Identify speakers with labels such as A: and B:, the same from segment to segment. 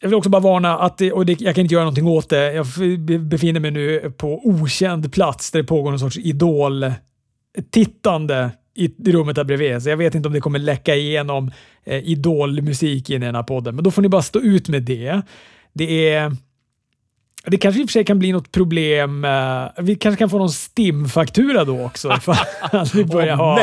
A: jag vill också bara varna att det, och det, jag kan inte göra någonting åt det. Jag befinner mig nu på okänd plats där det pågår någon sorts idol-tittande i rummet där bredvid. Så jag vet inte om det kommer läcka igenom eh, idolmusik in i den här podden. Men då får ni bara stå ut med det. Det är det kanske i och för sig kan bli något problem. Eh, vi kanske kan få någon STIM-faktura då också. Ifall vi börjar ha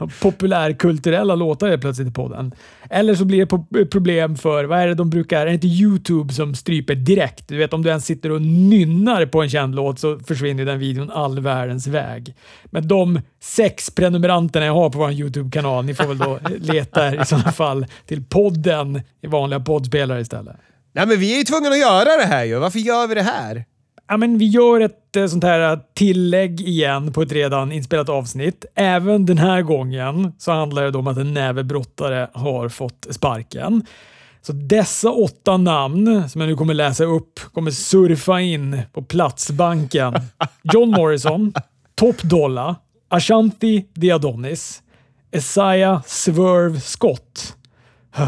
A: populärkulturella låtar helt plötsligt i podden. Eller så blir det problem för, vad är det de brukar, är det inte YouTube som stryper direkt? Du vet om du ens sitter och nynnar på en känd låt så försvinner den videon all världens väg. Men de sex prenumeranterna jag har på vår YouTube-kanal, ni får väl då leta i sådana fall till podden i vanliga poddspelare istället.
B: Nej, men vi är ju tvungna att göra det här ju. Varför gör vi det här?
A: Ja, men vi gör ett eh, sånt här tillägg igen på ett redan inspelat avsnitt. Även den här gången så handlar det om att en nävebrottare har fått sparken. Så dessa åtta namn som jag nu kommer läsa upp kommer surfa in på Platsbanken. John Morrison, Top Dolla, Ashanti Diadonis, Isaiah Swerve Scott,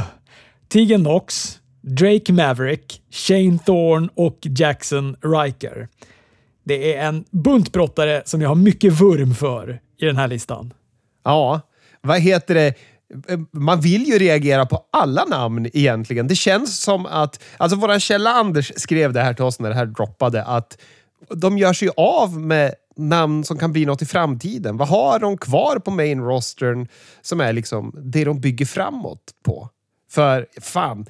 A: Tegan Knox, Drake Maverick, Shane Thorne och Jackson Riker. Det är en bunt brottare som jag har mycket vurm för i den här listan.
B: Ja, vad heter det? Man vill ju reagera på alla namn egentligen. Det känns som att... Alltså våran källa Anders skrev det här till oss när det här droppade, att de gör sig av med namn som kan bli något i framtiden. Vad har de kvar på main rostern som är liksom det de bygger framåt på? För fan,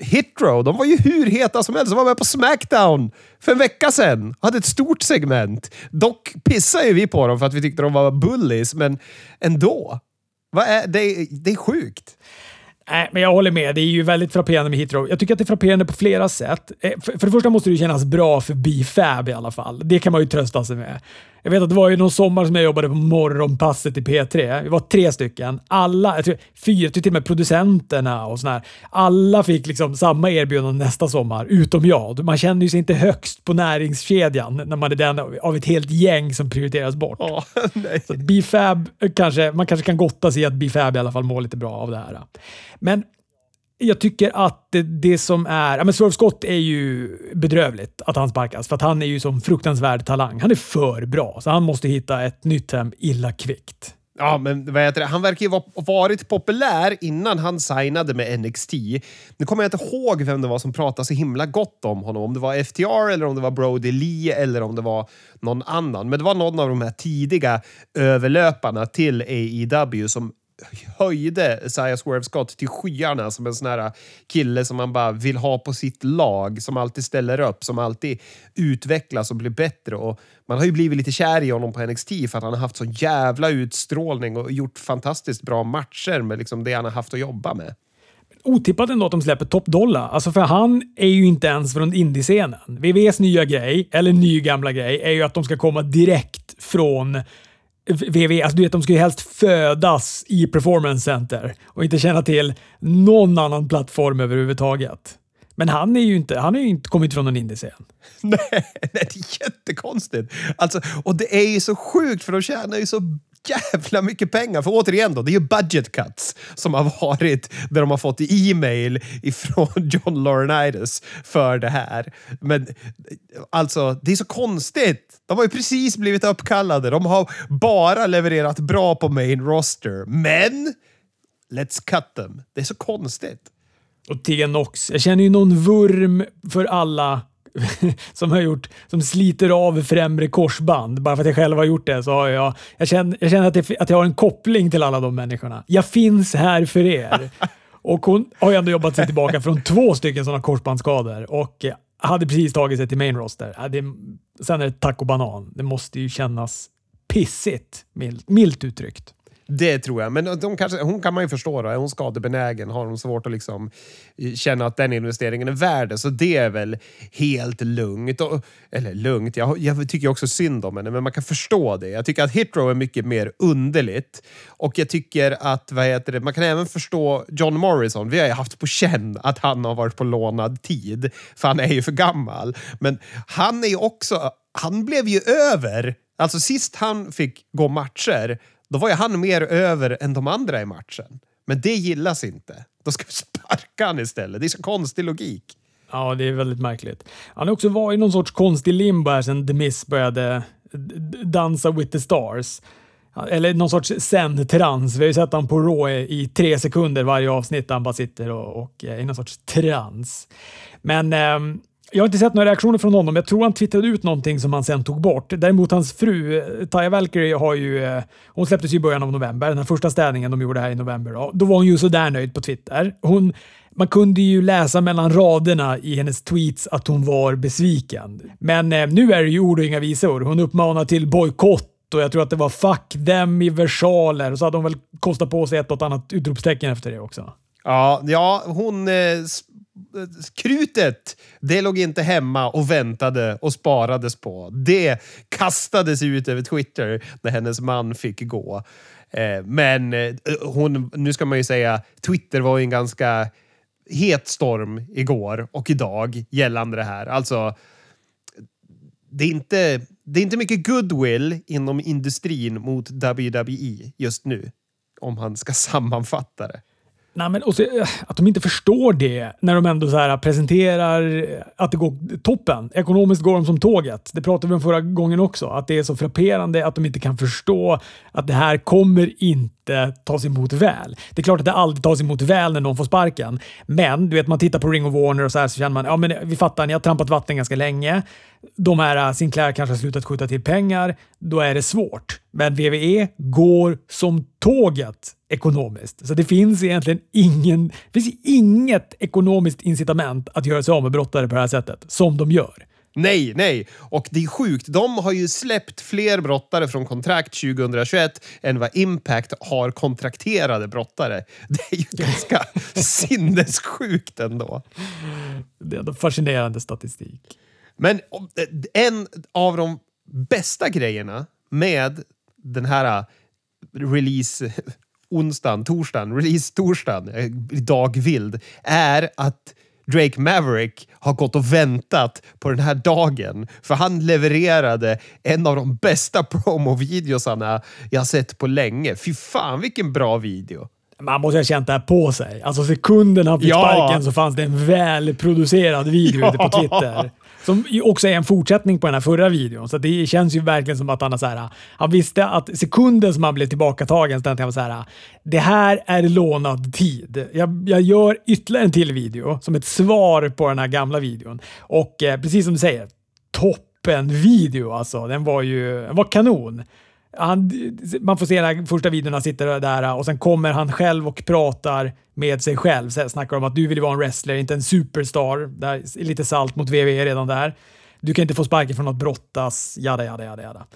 B: Hitrow, de var ju hur heta som helst. De var med på Smackdown för en vecka sedan. Hade ett stort segment. Dock pissade ju vi på dem för att vi tyckte de var bullies, men ändå. Vad är, det, det är sjukt.
A: Nej, men jag håller med. Det är ju väldigt frapperande med Hitrow. Jag tycker att det är frapperande på flera sätt. Eh, för, för det första måste det kännas bra för B-Fab i alla fall. Det kan man ju trösta sig med. Jag vet att det var ju någon sommar som jag jobbade på morgonpasset i P3. Vi var tre stycken. Alla, jag tror fyra, till och med producenterna och sådär. Alla fick liksom samma erbjudande nästa sommar, utom jag. Man känner ju sig inte högst på näringskedjan när man är den av ett helt gäng som prioriteras bort. Oh, nej. Så B-Fab kanske, man kanske kan gotta sig i att B-Fab i alla fall mår lite bra av det här. Men jag tycker att det, det som är... Ja, men Swerve Scott är ju bedrövligt att han sparkas, för att han är ju som fruktansvärd talang. Han är för bra, så han måste hitta ett nytt hem illa kvickt.
B: Ja, men vad heter det? Han verkar ju ha varit populär innan han signade med NXT. Nu kommer jag inte ihåg vem det var som pratade så himla gott om honom. Om det var FTR eller om det var Brody Lee eller om det var någon annan. Men det var någon av de här tidiga överlöparna till AEW som höjde Isaiah Swerve Scott till skyarna som en sån här kille som man bara vill ha på sitt lag, som alltid ställer upp, som alltid utvecklas och blir bättre. Och man har ju blivit lite kär i honom på NXT för att han har haft så jävla utstrålning och gjort fantastiskt bra matcher med liksom det han har haft att jobba med.
A: Otippat ändå att de släpper Top Dollar. Alltså för han är ju inte ens från indiescenen. VVs nya grej, eller ny gamla grej, är ju att de ska komma direkt från VV, alltså du vet, de ska ju helst födas i Performance Center och inte känna till någon annan plattform överhuvudtaget. Men han är ju inte, han är ju inte kommit från någon indiescen.
B: Nej, nej, det är jättekonstigt. Alltså, och det är ju så sjukt för de tjänar ju så jävla mycket pengar. För återigen då, det är ju budget cuts som har varit där de har fått e-mail ifrån John Laurinaitis för det här. Men alltså, det är så konstigt. De har ju precis blivit uppkallade. De har bara levererat bra på main roster. Men let's cut them. Det är så konstigt.
A: Och T-Nox. Jag känner ju någon vurm för alla som har gjort, som sliter av främre korsband. Bara för att jag själv har gjort det så har jag, jag känner, jag känner att, jag, att jag har en koppling till alla de människorna. Jag finns här för er. Och hon har ju ändå jobbat sig tillbaka från två stycken sådana korsbandsskador och hade precis tagit sig till main roster. Det, sen är det tack och banan. Det måste ju kännas pissigt, milt, milt uttryckt.
B: Det tror jag. Men de kanske, hon kan man ju förstå. Då. Är hon skadebenägen har hon svårt att liksom eh, känna att den investeringen är värd det. Så det är väl helt lugnt. Och, eller lugnt, jag, jag tycker också synd om henne, men man kan förstå det. Jag tycker att Hitrow är mycket mer underligt. Och jag tycker att, vad heter det, man kan även förstå John Morrison. Vi har ju haft på känn att han har varit på lånad tid, för han är ju för gammal. Men han är ju också, han blev ju över Alltså sist han fick gå matcher då var ju han mer över än de andra i matchen. Men det gillas inte. Då ska vi sparka han istället. Det är så konstig logik.
A: Ja, det är väldigt märkligt. Han har också varit i någon sorts konstig limbo här sedan The Miss började dansa with the stars. Eller någon sorts zen-trans. Vi har ju sett honom på Raw i tre sekunder varje avsnitt där han bara sitter och, och är i någon sorts trans. Men eh, jag har inte sett några reaktioner från honom. Jag tror han twittrade ut någonting som han sen tog bort. Däremot hans fru, Taya Valkyrie, har ju... Eh, hon släpptes ju i början av november. Den här första städningen de gjorde här i november. Då, då var hon ju sådär nöjd på Twitter. Hon, man kunde ju läsa mellan raderna i hennes tweets att hon var besviken. Men eh, nu är det ju ord och inga visor. Hon uppmanar till bojkott och jag tror att det var “fuck them” i versaler. Och så hade hon väl kostat på sig ett och annat utropstecken efter det också.
B: Ja, ja hon... Eh, krutet, det låg inte hemma och väntade och sparades på. Det kastades ut över Twitter när hennes man fick gå. Eh, men eh, hon, nu ska man ju säga, Twitter var ju en ganska het storm igår och idag gällande det här. Alltså, det är inte, det är inte mycket goodwill inom industrin mot WWE just nu, om han ska sammanfatta det.
A: Nej, men också, eh, att de inte förstår det när de ändå så här presenterar eh, att det går toppen. Ekonomiskt går de som tåget. Det pratade vi om förra gången också. Att det är så frapperande att de inte kan förstå att det här kommer inte tas emot väl. Det är klart att det alltid tas emot väl när någon får sparken. Men du vet, man tittar på Ring of Warner och så här så känner man ja, men eh, vi fattar, ni har trampat vatten ganska länge. De här Sinclair kanske har slutat skjuta till pengar. Då är det svårt. Men VVE går som tåget ekonomiskt. Så det finns egentligen ingen, det finns inget ekonomiskt incitament att göra sig av med brottare på det här sättet, som de gör.
B: Nej, nej. Och det är sjukt. De har ju släppt fler brottare från kontrakt 2021 än vad Impact har kontrakterade brottare. Det är ju ganska sinnessjukt ändå.
A: Det är en fascinerande statistik.
B: Men en av de bästa grejerna med den här release onsdagen, torsdagen, release torsdagen, eh, dag vild, är att Drake Maverick har gått och väntat på den här dagen. För han levererade en av de bästa promo-videosarna jag sett på länge. Fy fan vilken bra video!
A: Man måste ha känt det här på sig. Alltså sekunden han fick ja. sparken så fanns det en välproducerad video ja. ute på Twitter. Som också är en fortsättning på den här förra videon. Så det känns ju verkligen som att han har så här, han visste att sekunden som han blev tillbakatagen så han så här, det här är lånad tid. Jag, jag gör ytterligare en till video som ett svar på den här gamla videon. Och eh, precis som du säger, toppen video alltså. Den var ju den var kanon. Han, man får se den här första videon, han sitter där och sen kommer han själv och pratar med sig själv. Så snackar om att du vill vara en wrestler, inte en superstar. Där är lite salt mot WWE redan där. Du kan inte få sparken från att brottas, jada, jada, jada, jada.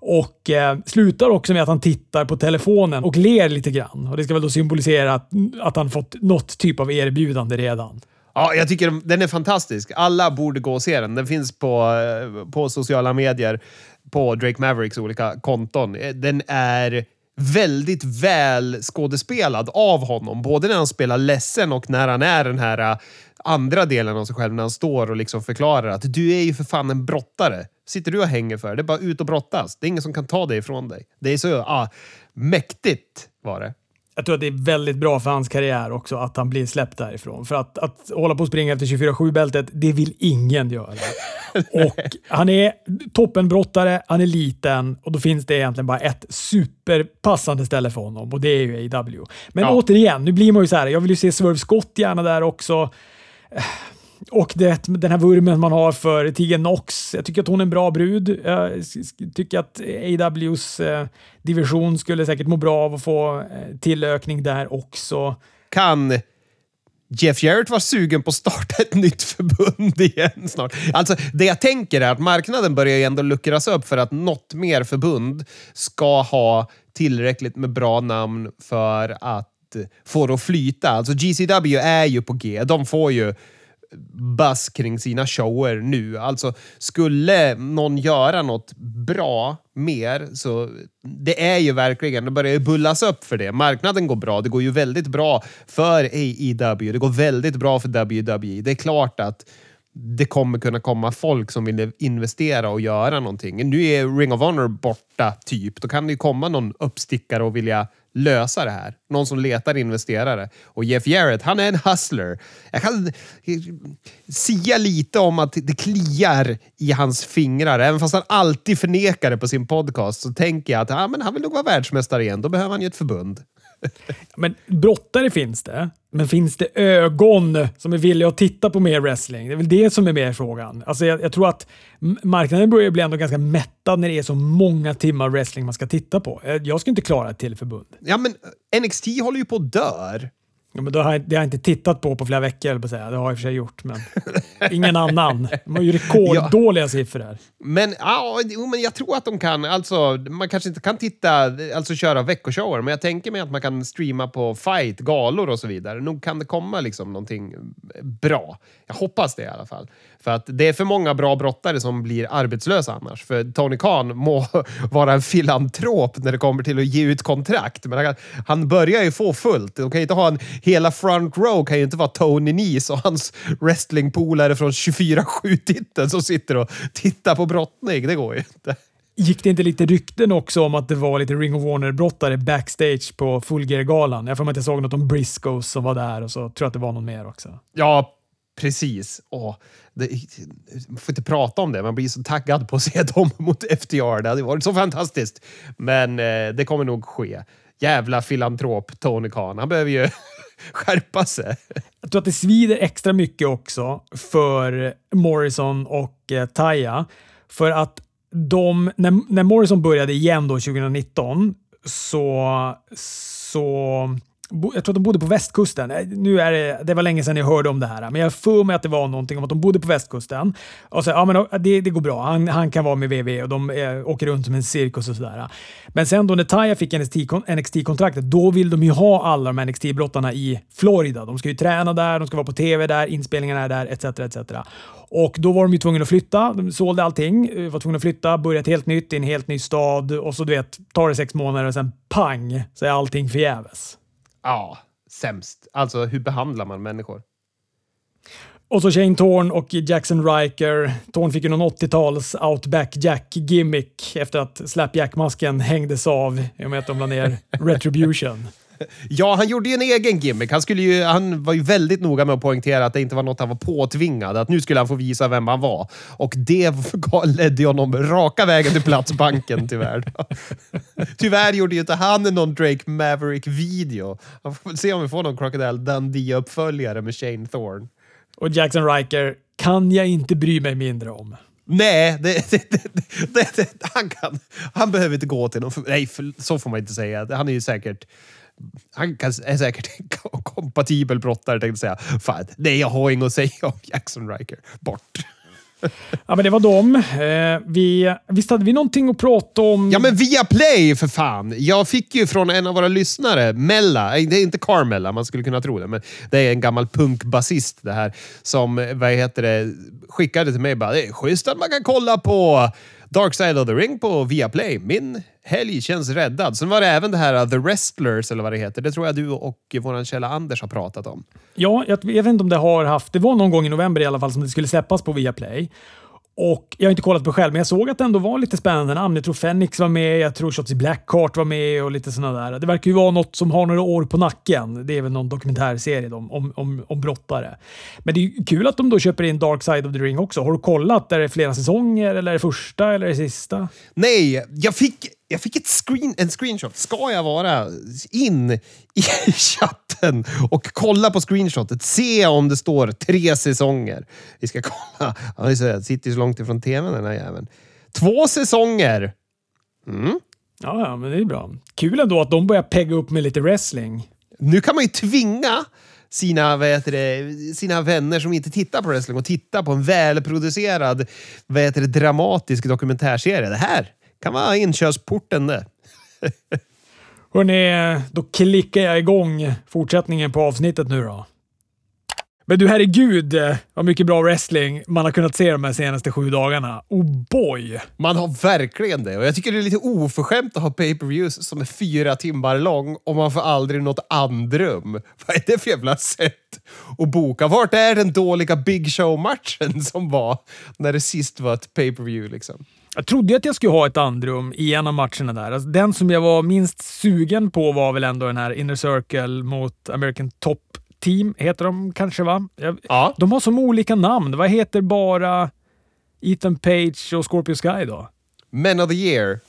A: Och eh, slutar också med att han tittar på telefonen och ler lite grann. Och Det ska väl då symbolisera att, att han fått något typ av erbjudande redan.
B: Ja, jag tycker den är fantastisk. Alla borde gå och se den. Den finns på, eh, på sociala medier på Drake Mavericks olika konton. Eh, den är väldigt väl skådespelad av honom. Både när han spelar ledsen och när han är den här eh, andra delen av sig själv. När han står och liksom förklarar att du är ju för fan en brottare. Sitter du och hänger för? Det är bara ut och brottas. Det är ingen som kan ta det ifrån dig. Det är så ah, mäktigt var det
A: jag tror att det är väldigt bra för hans karriär också att han blir släppt därifrån. För att, att hålla på och springa efter 24-7-bältet, det vill ingen göra. och han är toppenbrottare, han är liten och då finns det egentligen bara ett superpassande ställe för honom och det är ju AW. Men ja. återigen, nu blir man ju så här, jag vill ju se Swerve Scott gärna där också. Och det, den här vurmen man har för Tegan Knox. Jag tycker att hon är en bra brud. Jag tycker att AWs eh, division skulle säkert må bra av att få eh, tillökning där också.
B: Kan Jeff Jarrett vara sugen på att starta ett nytt förbund igen snart? Alltså, det jag tänker är att marknaden börjar ju ändå luckras upp för att något mer förbund ska ha tillräckligt med bra namn för att få det att flyta. Alltså GCW är ju på G. De får ju buzz kring sina shower nu. Alltså, skulle någon göra något bra mer så det är ju verkligen, det börjar ju bullas upp för det. Marknaden går bra. Det går ju väldigt bra för AEW. Det går väldigt bra för WWE. Det är klart att det kommer kunna komma folk som vill investera och göra någonting. Nu är Ring of Honor borta, typ. Då kan det ju komma någon uppstickare och vilja lösa det här. Någon som letar investerare. Och Jeff Jarrett, han är en hustler. Jag kan sia lite om att det kliar i hans fingrar. Även fast han alltid förnekar det på sin podcast så tänker jag att ah, men han vill nog vara världsmästare igen. Då behöver han ju ett förbund.
A: Men brottare finns det. Men finns det ögon som är villiga att titta på mer wrestling? Det är väl det som är mer frågan. Alltså jag, jag tror att marknaden börjar bli ändå ganska mättad när det är så många timmar wrestling man ska titta på. Eh, jag skulle inte klara ett till förbund.
B: Ja, men NXT håller ju på att dö.
A: Ja, men då har jag, det har jag inte tittat på på flera veckor, på säga. det har jag i och för sig gjort. Men ingen annan. De har ju rekorddåliga ja. siffror.
B: Men, ja, men jag tror att de kan. Alltså, man kanske inte kan titta, alltså köra veckoshower, men jag tänker mig att man kan streama på fight, galor och så vidare. Nog kan det komma liksom någonting bra. Jag hoppas det i alla fall. För att det är för många bra brottare som blir arbetslösa annars. För Tony Khan må vara en filantrop när det kommer till att ge ut kontrakt, men han, han börjar ju få fullt. De kan inte ha en, hela front row kan ju inte vara Tony Nese och hans wrestlingpolare från 24-7-titeln som sitter och tittar på brottning. Det går ju inte.
A: Gick det inte lite rykten också om att det var lite Ring of Warner-brottare backstage på Full Gear-galan? Jag får mig att jag såg något om Briscoes som var där och så tror jag att det var någon mer också.
B: Ja, Precis. Åh, det, man får inte prata om det. Man blir så taggad på att se dem mot FTR. Det hade varit så fantastiskt. Men eh, det kommer nog ske. Jävla filantrop Tony Khan. Han behöver ju skärpa sig.
A: Jag tror att det svider extra mycket också för Morrison och eh, Taya. För att de, när, när Morrison började igen då 2019 så, så jag tror att de bodde på västkusten. Eh, nu är det, det var länge sedan jag hörde om det här, men jag för mig att det var någonting om att de bodde på västkusten. Och så, ja, men det, det går bra. Han, han kan vara med VV och de eh, åker runt som en cirkus och sådär. Men sen då när Taya fick NXT-kontraktet, då vill de ju ha alla de NXT-brottarna i Florida. De ska ju träna där, de ska vara på TV där, inspelningarna är där, etc. etc. Och då var de ju tvungna att flytta. De sålde allting, eh, var tvungna att flytta, börja ett helt nytt i en helt ny stad och så du vet, tar det sex månader och sen pang så är allting förgäves.
B: Ja, sämst. Alltså, hur behandlar man människor?
A: Och så Shane Thorn och Jackson Riker. Thorn fick ju någon 80-tals Outback Jack-gimmick efter att Slapjack-masken hängdes av i och med att de la ner Retribution.
B: Ja, han gjorde ju en egen gimmick. Han, skulle ju, han var ju väldigt noga med att poängtera att det inte var något han var påtvingad. Att nu skulle han få visa vem han var. Och det ledde honom raka vägen till Platsbanken, tyvärr. tyvärr gjorde ju inte han någon Drake Maverick-video. Man får se om vi får någon Crocodile Dundee-uppföljare med Shane Thorne.
A: Och Jackson Riker kan jag inte bry mig mindre om.
B: Nej, det, det, det, han, kan, han behöver inte gå till någon... Nej, så får man inte säga. Han är ju säkert han är säkert en kompatibel brottare, tänkte säga. Fan, nej, jag har inget att säga om Jackson Riker. Bort.
A: Ja, men det var dem. Eh, vi, visst hade vi någonting att prata om?
B: Ja, men via Play för fan! Jag fick ju från en av våra lyssnare, Mella, det är inte Carmella, man skulle kunna tro det, men det är en gammal punkbasist det här, som vad heter det, skickade till mig bara det är schysst att man kan kolla på Dark Side of the Ring på Viaplay. Min helg känns räddad. Sen var det även det här uh, The Wrestlers, eller vad det heter. Det tror jag du och vår källa Anders har pratat om.
A: Ja, jag vet inte om det har haft... Det var någon gång i november i alla fall som det skulle släppas på Viaplay. Och jag har inte kollat på själv, men jag såg att det ändå var lite spännande namn. Jag tror Fenix var med, jag tror Shots Blackheart var med och lite sådana där. Det verkar ju vara något som har några år på nacken. Det är väl någon dokumentärserie om, om, om, om brottare. Men det är kul att de då köper in Dark Side of the Ring också. Har du kollat? Är det flera säsonger eller är det första eller är det sista?
B: Nej, jag fick jag fick ett screen, en screenshot. Ska jag vara in i chatten och kolla på screenshotet? Se om det står tre säsonger. Vi ska kolla. Han sitter ju så långt ifrån tvn den här jäveln. Två säsonger! Mm.
A: Ja, ja, men det är bra. Kul ändå att de börjar pegga upp med lite wrestling.
B: Nu kan man ju tvinga sina, vad det, sina vänner som inte tittar på wrestling och titta på en välproducerad, vad det, dramatisk dokumentärserie. Det här kan vara inkörsporten det.
A: Hörrni, då klickar jag igång fortsättningen på avsnittet nu då. Men du herregud vad mycket bra wrestling man har kunnat se de här senaste sju dagarna. Oh boy!
B: Man har verkligen det och jag tycker det är lite oförskämt att ha pay-per-views som är fyra timmar lång och man får aldrig något andrum. Vad är det för jävla sätt att boka? Vart är den dåliga Big Show-matchen som var när det sist var ett pay-per-view liksom?
A: Jag trodde att jag skulle ha ett andrum i en av matcherna där. Alltså, den som jag var minst sugen på var väl ändå den här Inner Circle mot American Top Team, heter de kanske va? Jag,
B: Ja.
A: De har som olika namn. Vad heter bara Ethan Page och Scorpio Sky då?
B: Men of the year.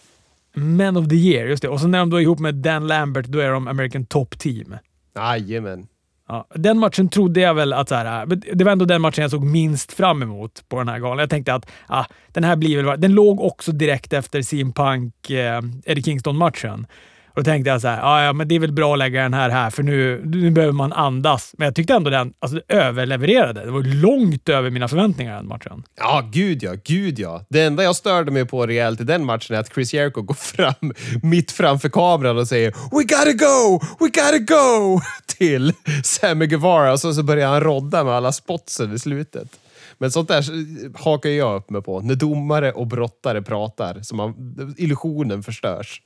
A: Men of the year, just det. Och så när de då är ihop med Dan Lambert, då är de American Top Team.
B: Jajamän.
A: Ja, den matchen trodde jag väl att så här, äh, det var ändå den matchen jag såg minst fram emot på den här galan. Jag tänkte att ah, den här blir väl... Den låg också direkt efter CM Punk eh, Kingston-matchen. Då tänkte jag så här, ah, ja men det är väl bra att lägga den här här för nu, nu behöver man andas. Men jag tyckte ändå den alltså, överlevererade. Det var långt över mina förväntningar den matchen.
B: Ja, gud ja, gud ja. Det enda jag störde mig på rejält i den matchen är att Chris Jericho går fram mitt framför kameran och säger “We gotta go! We gotta go!” till Sammy Guevara och så, så börjar han rodda med alla spotsen i slutet. Men sånt där hakar jag upp mig på. När domare och brottare pratar, så man, illusionen förstörs.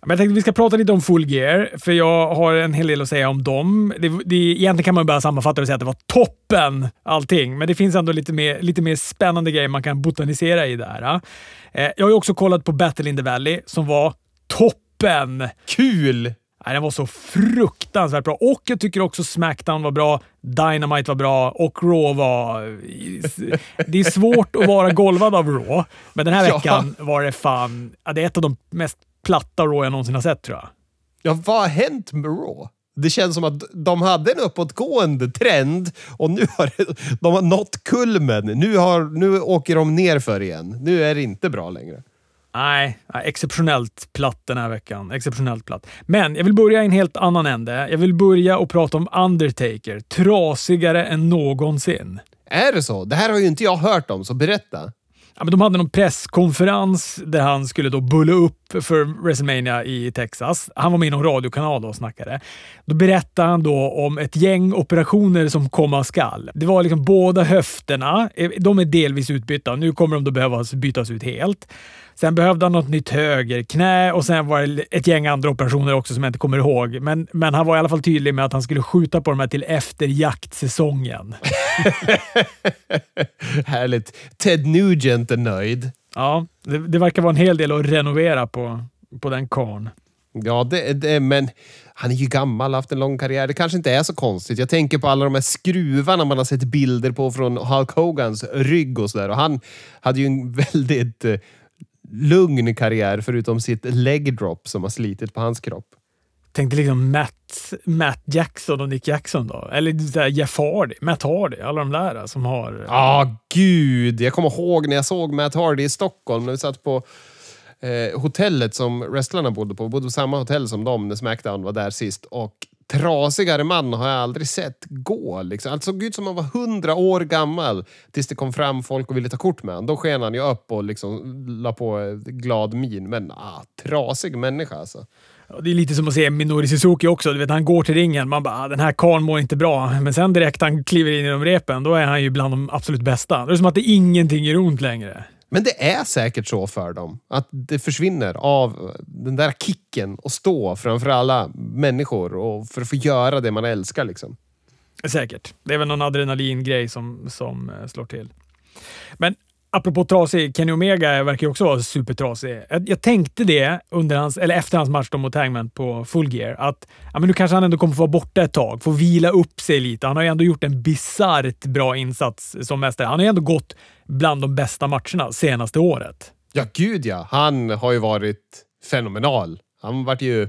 A: Men jag tänkte vi ska prata lite om Full Gear, för jag har en hel del att säga om dem. Det, det, egentligen kan man bara sammanfatta och säga att det var toppen allting, men det finns ändå lite mer, lite mer spännande grejer man kan botanisera i där. Eh, jag har ju också kollat på Battle in the Valley som var toppen!
B: Kul!
A: Nej, den var så fruktansvärt bra. Och jag tycker också Smackdown var bra, Dynamite var bra och Raw var... Det är svårt att vara golvad av Raw, men den här
B: Ja.
A: veckan var det fan... Det är ett av de mest platta Raw jag någonsin har sett tror jag.
B: Ja, vad har hänt med Raw? Det känns som att de hade en uppåtgående trend och nu har de har nått kulmen. Nu, har, nu åker de ner för igen. Nu är det inte bra längre.
A: Nej, exceptionellt platt den här veckan. Exceptionellt platt. Men jag vill börja i en helt annan ände. Jag vill börja och prata om Undertaker. Trasigare än någonsin.
B: Är det så? Det här har ju inte jag hört om, så berätta.
A: Ja, men de hade någon presskonferens där han skulle då bulla upp för WrestleMania i Texas. Han var med i någon radiokanal då och snackade. Då berättade han då om ett gäng operationer som komma skall. Det var liksom båda höfterna. Eh, de är delvis utbytta. Nu kommer de då behöva bytas ut helt. Sen behövde han något nytt högerknä och sen var det ett gäng andra operationer också som jag inte kommer ihåg. Men, men han var i alla fall tydlig med att han skulle skjuta på de här till efter jaktsäsongen.
B: Härligt. Ted Nugent är nöjd.
A: Ja, det, det verkar vara en hel del att renovera på, på den karln.
B: Ja, det, det, men han är ju gammal, haft en lång karriär. Det kanske inte är så konstigt. Jag tänker på alla de här skruvarna man har sett bilder på från Hulk Hogans rygg och sådär. Och han hade ju en väldigt eh, lugn karriär förutom sitt leg drop som har slitit på hans kropp.
A: Tänkte liksom Matt, Matt Jackson och Nick Jackson då. Eller Jeff Hardy, Matt Hardy, alla de där som har...
B: Ja, ah, gud. Jag kommer ihåg när jag såg Matt Hardy i Stockholm när vi satt på eh, hotellet som wrestlarna bodde på. Vi bodde på samma hotell som dem när Smackdown var där sist. Och trasigare man har jag aldrig sett gå. Liksom. Alltså, såg ut som han var hundra år gammal tills det kom fram folk och ville ta kort med honom. Då sken han ju upp och liksom la på glad min. Men ah, trasig människa alltså.
A: Ja, Det är lite som att se Minori Suzuki också. Du vet, han går till ringen, man bara ah, “den här karln mår inte bra”. Men sen direkt han kliver in i de repen, då är han ju bland de absolut bästa. Det är som att det ingenting gör ont längre.
B: Men det är säkert så för dem. Att det försvinner av den där kicken att stå framför alla människor och för att få göra det man älskar. Liksom.
A: Säkert. Det är väl någon adrenalingrej som, som eh, slår till. Men apropå trasig, Kenny Omega verkar ju också vara supertrasig. Jag, jag tänkte det under hans, eller efter hans match mot Hangman på Full Gear, att ja, men nu kanske han ändå kommer få vara borta ett tag, få vila upp sig lite. Han har ju ändå gjort en bisarrt bra insats som mästare. Han har ju ändå gått bland de bästa matcherna senaste året.
B: Ja, gud ja. Han har ju varit fenomenal. Han vart ju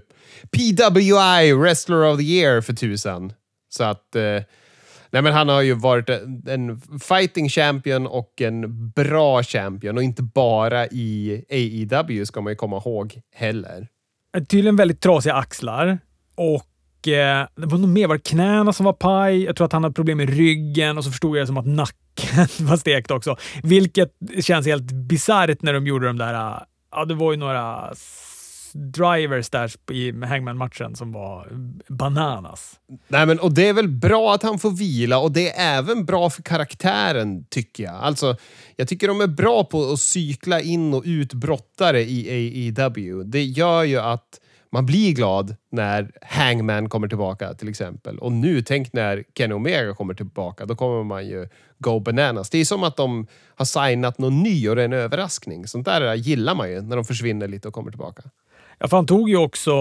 B: PWI Wrestler of the Year för tusen. Så att... Eh, nej men han har ju varit en, fighting champion och en bra champion och inte bara i AEW ska man ju komma ihåg heller.
A: Tydligen väldigt trasiga axlar och eh, det var nog mer var knäna som var paj. Jag tror att han hade problem med ryggen och så förstod jag det som att nacken var stekt också. Vilket känns helt bisarrt när de gjorde de där, eh, ja det var ju några drivers där i Hangman-matchen som var bananas.
B: Nej, men, och det är väl bra att han får vila och det är även bra för karaktären, tycker jag. Alltså, jag tycker de är bra på att cykla in och ut brottare i AEW. Det gör ju att man blir glad när Hangman kommer tillbaka till exempel. Och nu, tänk när Kenny Omega kommer tillbaka. Då kommer man ju go bananas. Det är som att de har signat någon ny och det är en överraskning. Sånt där gillar man ju när de försvinner lite och kommer tillbaka.
A: Ja, för han tog ju också...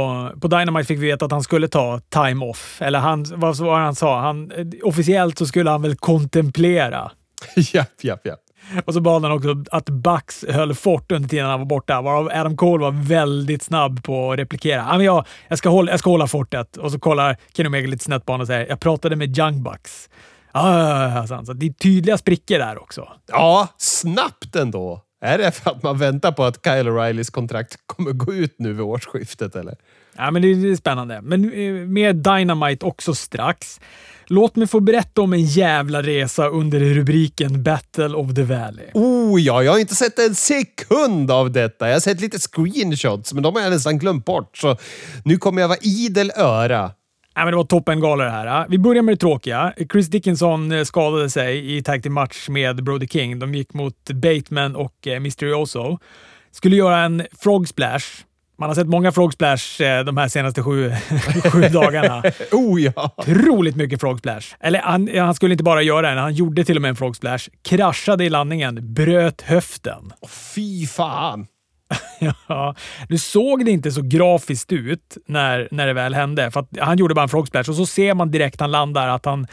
A: På Dynamite fick vi veta att han skulle ta time off. Eller han, vad var han sa? Han, officiellt så skulle han väl kontemplera.
B: japp, japp, japp.
A: Och så bad han också att Bucks höll fort under tiden han var borta, varav Adam Cole var väldigt snabb på att replikera. Men jag, jag, ska hålla, jag ska hålla fortet. Och så kollar Kenny Omega lite snett på honom och säger “Jag pratade med Young Bucks”. Ah, så det är tydliga sprickor där också.
B: Ja, snabbt ändå. Är det för att man väntar på att Kyle O'Reillys kontrakt kommer gå ut nu vid årsskiftet eller?
A: Ja, men det är spännande. Men eh, mer Dynamite också strax. Låt mig få berätta om en jävla resa under rubriken Battle of the Valley.
B: Oh ja, jag har inte sett en sekund av detta. Jag har sett lite screenshots, men de har jag nästan glömt bort. Så nu kommer jag vara idel öra.
A: Ja, men det var toppengala det här. Vi börjar med det tråkiga. Chris Dickinson eh, skadade sig i tag match med Brody King. De gick mot Bateman och eh, Mysterioso. Skulle göra en frog splash. Man har sett många frog splash eh, de här senaste sju, sju dagarna.
B: oh ja!
A: Otroligt mycket frog splash. Eller han, han, skulle inte bara göra en, han gjorde till och med en frog splash. Kraschade i landningen, bröt höften.
B: Oh, fy fan!
A: ja, nu såg det inte så grafiskt ut när, när det väl hände. För han gjorde bara en frog splash och så ser man direkt han landar att han,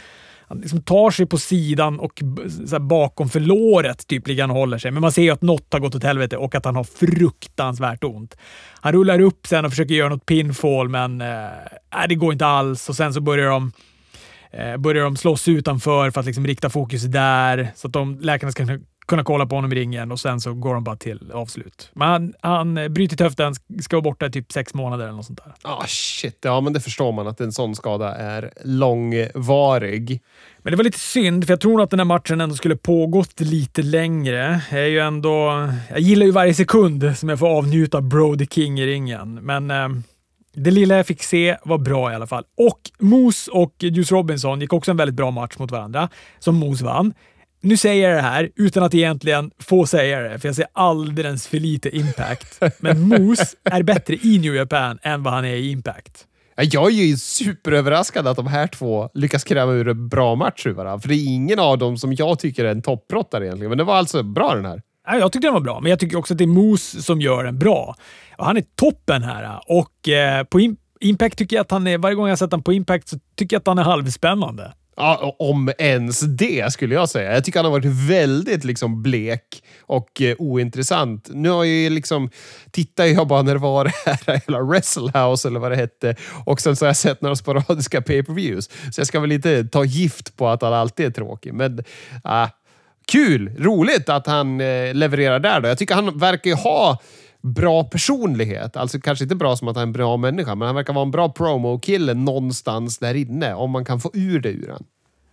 A: han liksom tar sig på sidan och så bakom för låret typ ligger han och håller sig. Men man ser ju att något har gått åt helvete och att han har fruktansvärt ont. Han rullar upp sen och försöker göra något pinfall, men eh, äh, det går inte alls. Och sen så börjar de eh, börjar de slåss utanför för att liksom rikta fokus där så att de läkarna ska kunna kolla på honom i ringen och sen så går de bara till avslut. Men han, han bryter höften, ska vara borta i typ sex månader eller något sånt där.
B: Ah oh, shit, ja men det förstår man att en sån skada är långvarig.
A: Men det var lite synd, för jag tror att den här matchen ändå skulle pågått lite längre. Jag är ju ändå... Jag gillar ju varje sekund som jag får avnjuta Brody King i ringen, men eh, det lilla jag fick se var bra i alla fall. Och Moose och Juice Robinson gick också en väldigt bra match mot varandra, som Moose vann. Nu säger jag det här utan att egentligen få säga det, för jag ser alldeles för lite impact. Men Moose är bättre i New Japan än vad han är i impact.
B: Jag är ju superöverraskad att de här två lyckas kräva ur en bra match ur varandra. För det är ingen av dem som jag tycker är en toppbrottare egentligen. Men det var alltså bra den här.
A: Jag tyckte den var bra, men jag tycker också att det är Moose som gör den bra. Han är toppen här och eh, på Impact tycker jag att han är, varje gång jag sett honom på Impact så tycker jag att han är halvspännande.
B: Ja, om ens det skulle jag säga. Jag tycker han har varit väldigt liksom blek och eh, ointressant. Nu har jag ju liksom, tittar jag bara när det var det här hela Wrestlehouse eller vad det hette och sen så har jag sett några sporadiska pay-per-views. Så jag ska väl inte ta gift på att han alltid är tråkig, men äh, kul! Roligt att han eh, levererar där då. Jag tycker han verkar ju ha bra personlighet. Alltså kanske inte bra som att han är en bra människa, men han verkar vara en bra promo-kille någonstans där inne. Om man kan få ur det ur honom.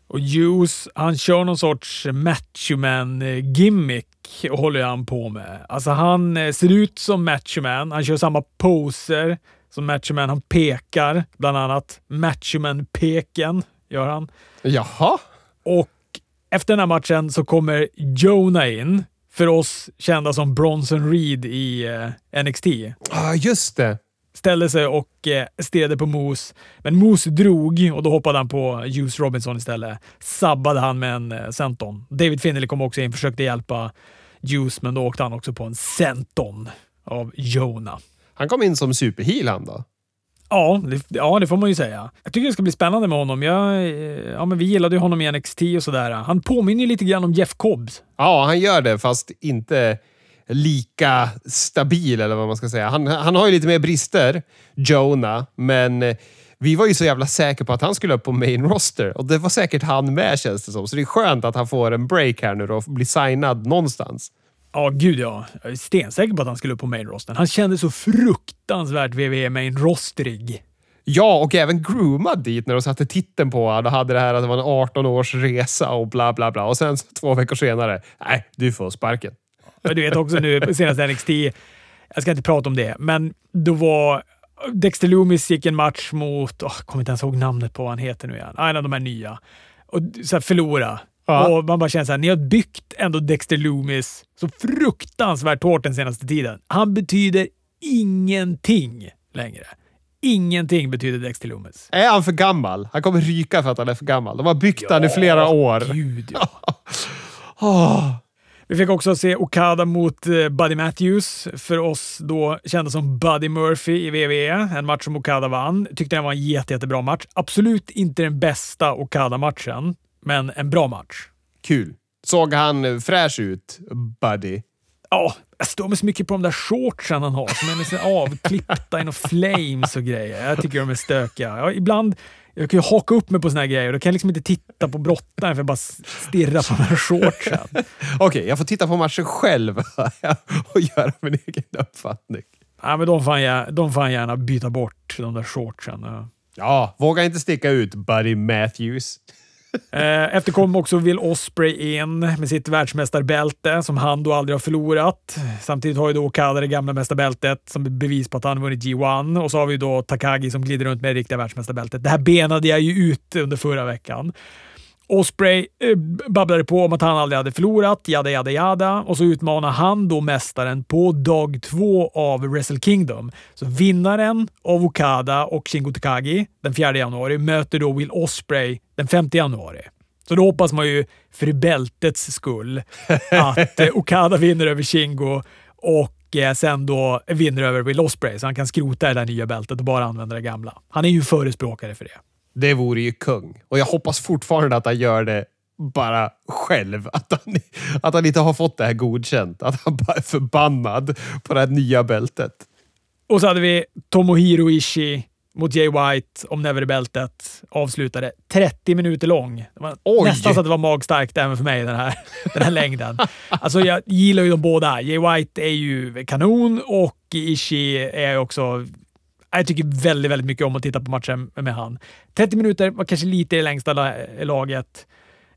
A: Och Juice, han kör någon sorts machoman-gimmick håller han på med. Alltså han eh, ser ut som machoman. Han kör samma poser som machoman. Han pekar, bland annat. Machoman-peken gör han.
B: Jaha?
A: Och efter den här matchen så kommer Jonah in för oss kända som Bronson Reed i eh, NXT. Ja,
B: ah, just det.
A: Ställde sig och eh, stirrade på Moose, men Moose drog och då hoppade han på Juice Robinson istället. Sabbade han med en eh, senton. David Finley kom också in och försökte hjälpa Juice, men då åkte han också på en senton av Jonah.
B: Han kom in som superheal han då?
A: Ja det, ja, det får man ju säga. Jag tycker det ska bli spännande med honom. Jag, eh, ja, men vi gillade ju honom i NXT och sådär. Han påminner lite grann om Jeff Cobbs.
B: Ja, han gör det, fast inte lika stabil, eller vad man ska säga. Han, han har ju lite mer brister, Jonah, men eh, vi var ju så jävla säkra på att han skulle upp på main roster och det var säkert han med känns det som. Så det är skönt att han får en break här nu då och blir signad någonstans.
A: Ja, gud ja. Jag är stensäker på att han skulle upp på main rosten. Han kände så fruktansvärt WWE main rosterig.
B: Ja, och även groomad dit när de satte titeln på honom och hade det här att det var en 18 års resa och bla bla bla. Och sen två veckor senare, nej, du får sparken.
A: Men du vet också nu, senaste NXT, jag ska inte prata om det, men då var Dexter Loomis gick en match mot, oh, jag kommer inte ens ihåg namnet på vad han heter nu igen, en av de här nya. Och så här, förlora. Ja. Och man bara känner såhär, ni har byggt ändå Dexter Loomis så fruktansvärt hårt den senaste tiden. Han betyder ingenting längre. ingenting, betyder Dexter Loomis.
B: Är han för gammal? Han kommer ryka för att han är för gammal. De har byggt han i flera år.
A: Gud, ja.
B: Åh.
A: Vi fick också se Okada mot eh, Buddy Matthews, för oss då kända som Buddy Murphy i WWE. En match som Okada vann. Tyckte den var en jätte, jättebra match. Absolut inte den bästa Okada-matchen, men en bra match.
B: Kul. Såg han fräsch ut, Buddy?
A: Ja, jag står mig så mycket på de där shortsen han har som är nästan avklippta i några flames och grejer. Jag tycker de är stökiga. Ja, ibland jag kan ju haka upp mig på såna här grejer och då kan jag liksom inte titta på brottaren för jag bara stirra på de här shortsen.
B: Okej, jag får titta på matchen själv och göra min egen uppfattning.
A: Ja, men de får gärna, de får gärna byta bort, de där shortsen. Ja,
B: våga inte sticka ut, Buddy Matthews.
A: Eh, Efter kom också Will Osprey in med sitt världsmästarbälte som han då aldrig har förlorat. Samtidigt har ju då Okada det gamla mästarbältet som bevis på att han vunnit G1 och så har vi då Takagi som glider runt med det riktiga världsmästarbältet. Det här benade jag ju ut under förra veckan. Osprey eh, babblade på om att han aldrig hade förlorat, jada jada jada. Och så utmanar han då mästaren på dag två av Wrestle Kingdom. Så vinnaren av Okada och Shingo Takagi den 4 januari möter då Will Osprey den 5 januari. Så då hoppas man ju för bältets skull att eh, Okada vinner över Shingo och eh, sen då vinner över Will Osprey så han kan skrota det där nya bältet och bara använda det gamla. Han är ju förespråkare för det.
B: Det vore ju kung. Och jag hoppas fortfarande att han gör det bara själv. Att han, att han inte har fått det här godkänt. Att han bara är förbannad på det här nya bältet.
A: Och så hade vi Tomohiro Ishii mot Jay White om Never-bältet. Avslutade 30 minuter lång. Nästan så att det var magstarkt även för mig, den här, den här längden. Alltså, jag gillar ju dem båda. Jay White är ju kanon och Ishii är också jag tycker väldigt, väldigt mycket om att titta på matchen med han. 30 minuter var kanske lite i längsta laget.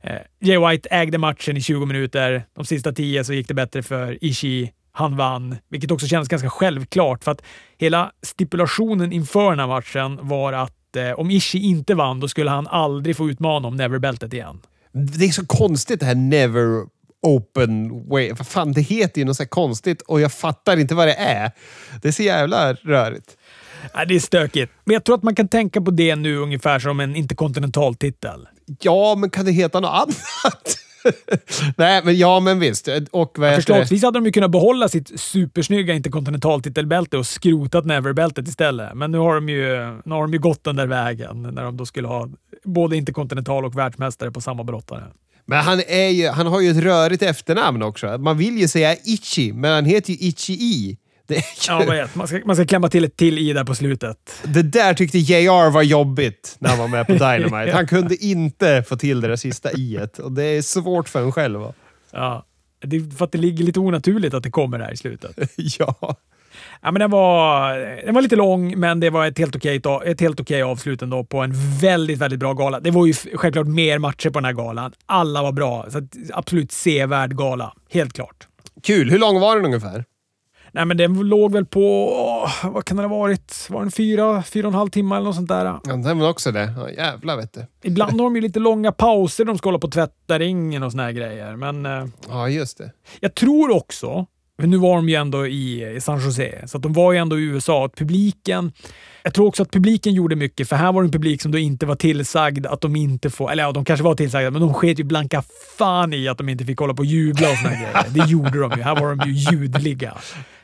A: Eh, Jay White ägde matchen i 20 minuter. De sista 10 så gick det bättre för Ishii. Han vann, vilket också kändes ganska självklart för att hela stipulationen inför den här matchen var att eh, om Ishii inte vann, då skulle han aldrig få utmana om Never-bältet igen.
B: Det är så konstigt det här never open way. Vad fan, det heter ju något så här konstigt och jag fattar inte vad det är. Det är så jävla rörigt.
A: Nej, det är stökigt. Men jag tror att man kan tänka på det nu ungefär som en interkontinental titel.
B: Ja, men kan det heta något annat? Nej, men ja, men visst. Och det?
A: Förslagsvis hade de ju kunnat behålla sitt supersnygga interkontinentaltitelbälte och skrotat Never-bältet istället. Men nu har, de ju, nu har de ju gått den där vägen när de då skulle ha både interkontinental och världsmästare på samma brottare.
B: Men han, är ju, han har ju ett rörigt efternamn också. Man vill ju säga Ichi, men han heter ju Ichi-I. Ju,
A: Ja, vad vet, man, ska, man ska klämma till ett till i där på slutet.
B: det där tyckte JR var jobbigt när han var med på Dynamite. Han kunde inte få till det där sista i och det är svårt för en själv. va?
A: Ja, det är för att det ligger lite onaturligt att det kommer där i slutet.
B: ja.
A: Ja, men den, var, den var lite lång, men det var ett helt okej, ett helt okej avslut ändå på en väldigt, väldigt bra gala. Det var ju självklart mer matcher på den här galan. Alla var bra, så absolut sevärd gala. Helt klart.
B: Kul. Hur lång var den ungefär?
A: Nej, men den låg väl på, åh, vad kan det ha varit? Var den fyra, fyra och en halv timme eller något sånt där?
B: Ja, den var också det. Ja, jävlar vet du.
A: Ibland har de ju lite långa pauser. De ska hålla på och tvätta ringen och såna här grejer. Men eh,
B: Ja, just det.
A: jag tror också, för nu var de ju ändå i, i San Jose, så att de var ju ändå i USA. Att publiken, jag tror också att publiken gjorde mycket, för här var det en publik som då inte var tillsagd att de inte får, eller ja, de kanske var tillsagda, men de sket ju blanka fan i att de inte fick hålla på och jubla och såna grejer. Det gjorde de ju. Här var de ju ljudliga.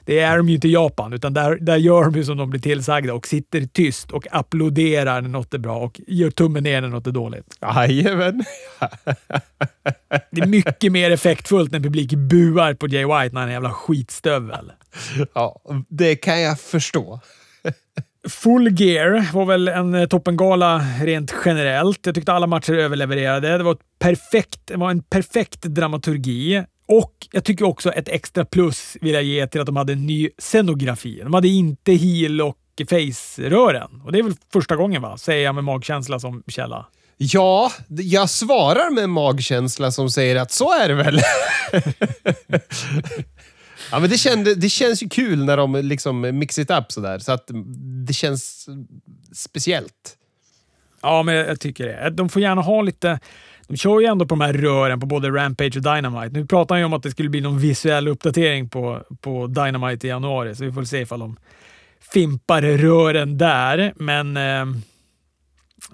A: Det är de ju inte i Japan, utan där, där gör de ju som de blir tillsagda och sitter tyst och applåderar när något är bra och gör tummen ner när något är dåligt.
B: Jajamän.
A: Det är mycket mer effektfullt när publik buar på Jay White när han är en jävla skitstövel.
B: Ja, det kan jag förstå.
A: Full Gear var väl en eh, toppengala rent generellt. Jag tyckte alla matcher överlevererade. Det var, ett perfekt, det var en perfekt dramaturgi. Och jag tycker också ett extra plus vill jag ge till att de hade en ny scenografi. De hade inte heel och face-rören. Och det är väl första gången, va? Säger jag med magkänsla som källa.
B: Ja, jag svarar med magkänsla som säger att så är det väl. ja, men det, kände, det känns ju kul när de liksom mix it up sådär. Så att det känns speciellt.
A: Ja, men jag tycker det. De får gärna ha lite... De kör ju ändå på de här rören på både Rampage och Dynamite. Nu pratar han ju om att det skulle bli någon visuell uppdatering på, på Dynamite i januari, så vi får se ifall de fimpar rören där, men uh,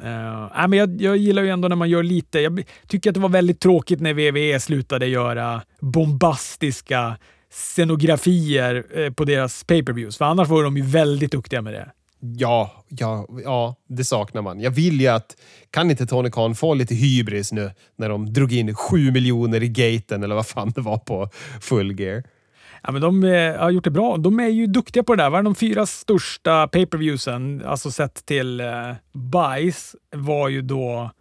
A: uh, men jag, jag gillar ju ändå när man gör lite. Jag tycker att det var väldigt tråkigt när WWE slutade göra bombastiska scenografier eh, på deras pay-per-views, för annars var de ju väldigt duktiga med det.
B: Ja, ja, ja, det saknar man. Jag vill ju att... Kan inte Tony Khan få lite hybris nu när de drog in sju miljoner i gaten eller vad fan det var på full gear?
A: Ja, men de eh, har gjort det bra. De är ju duktiga på det där. Var de fyra största pay-per-viewsen, alltså sett till eh, bajs, var ju då...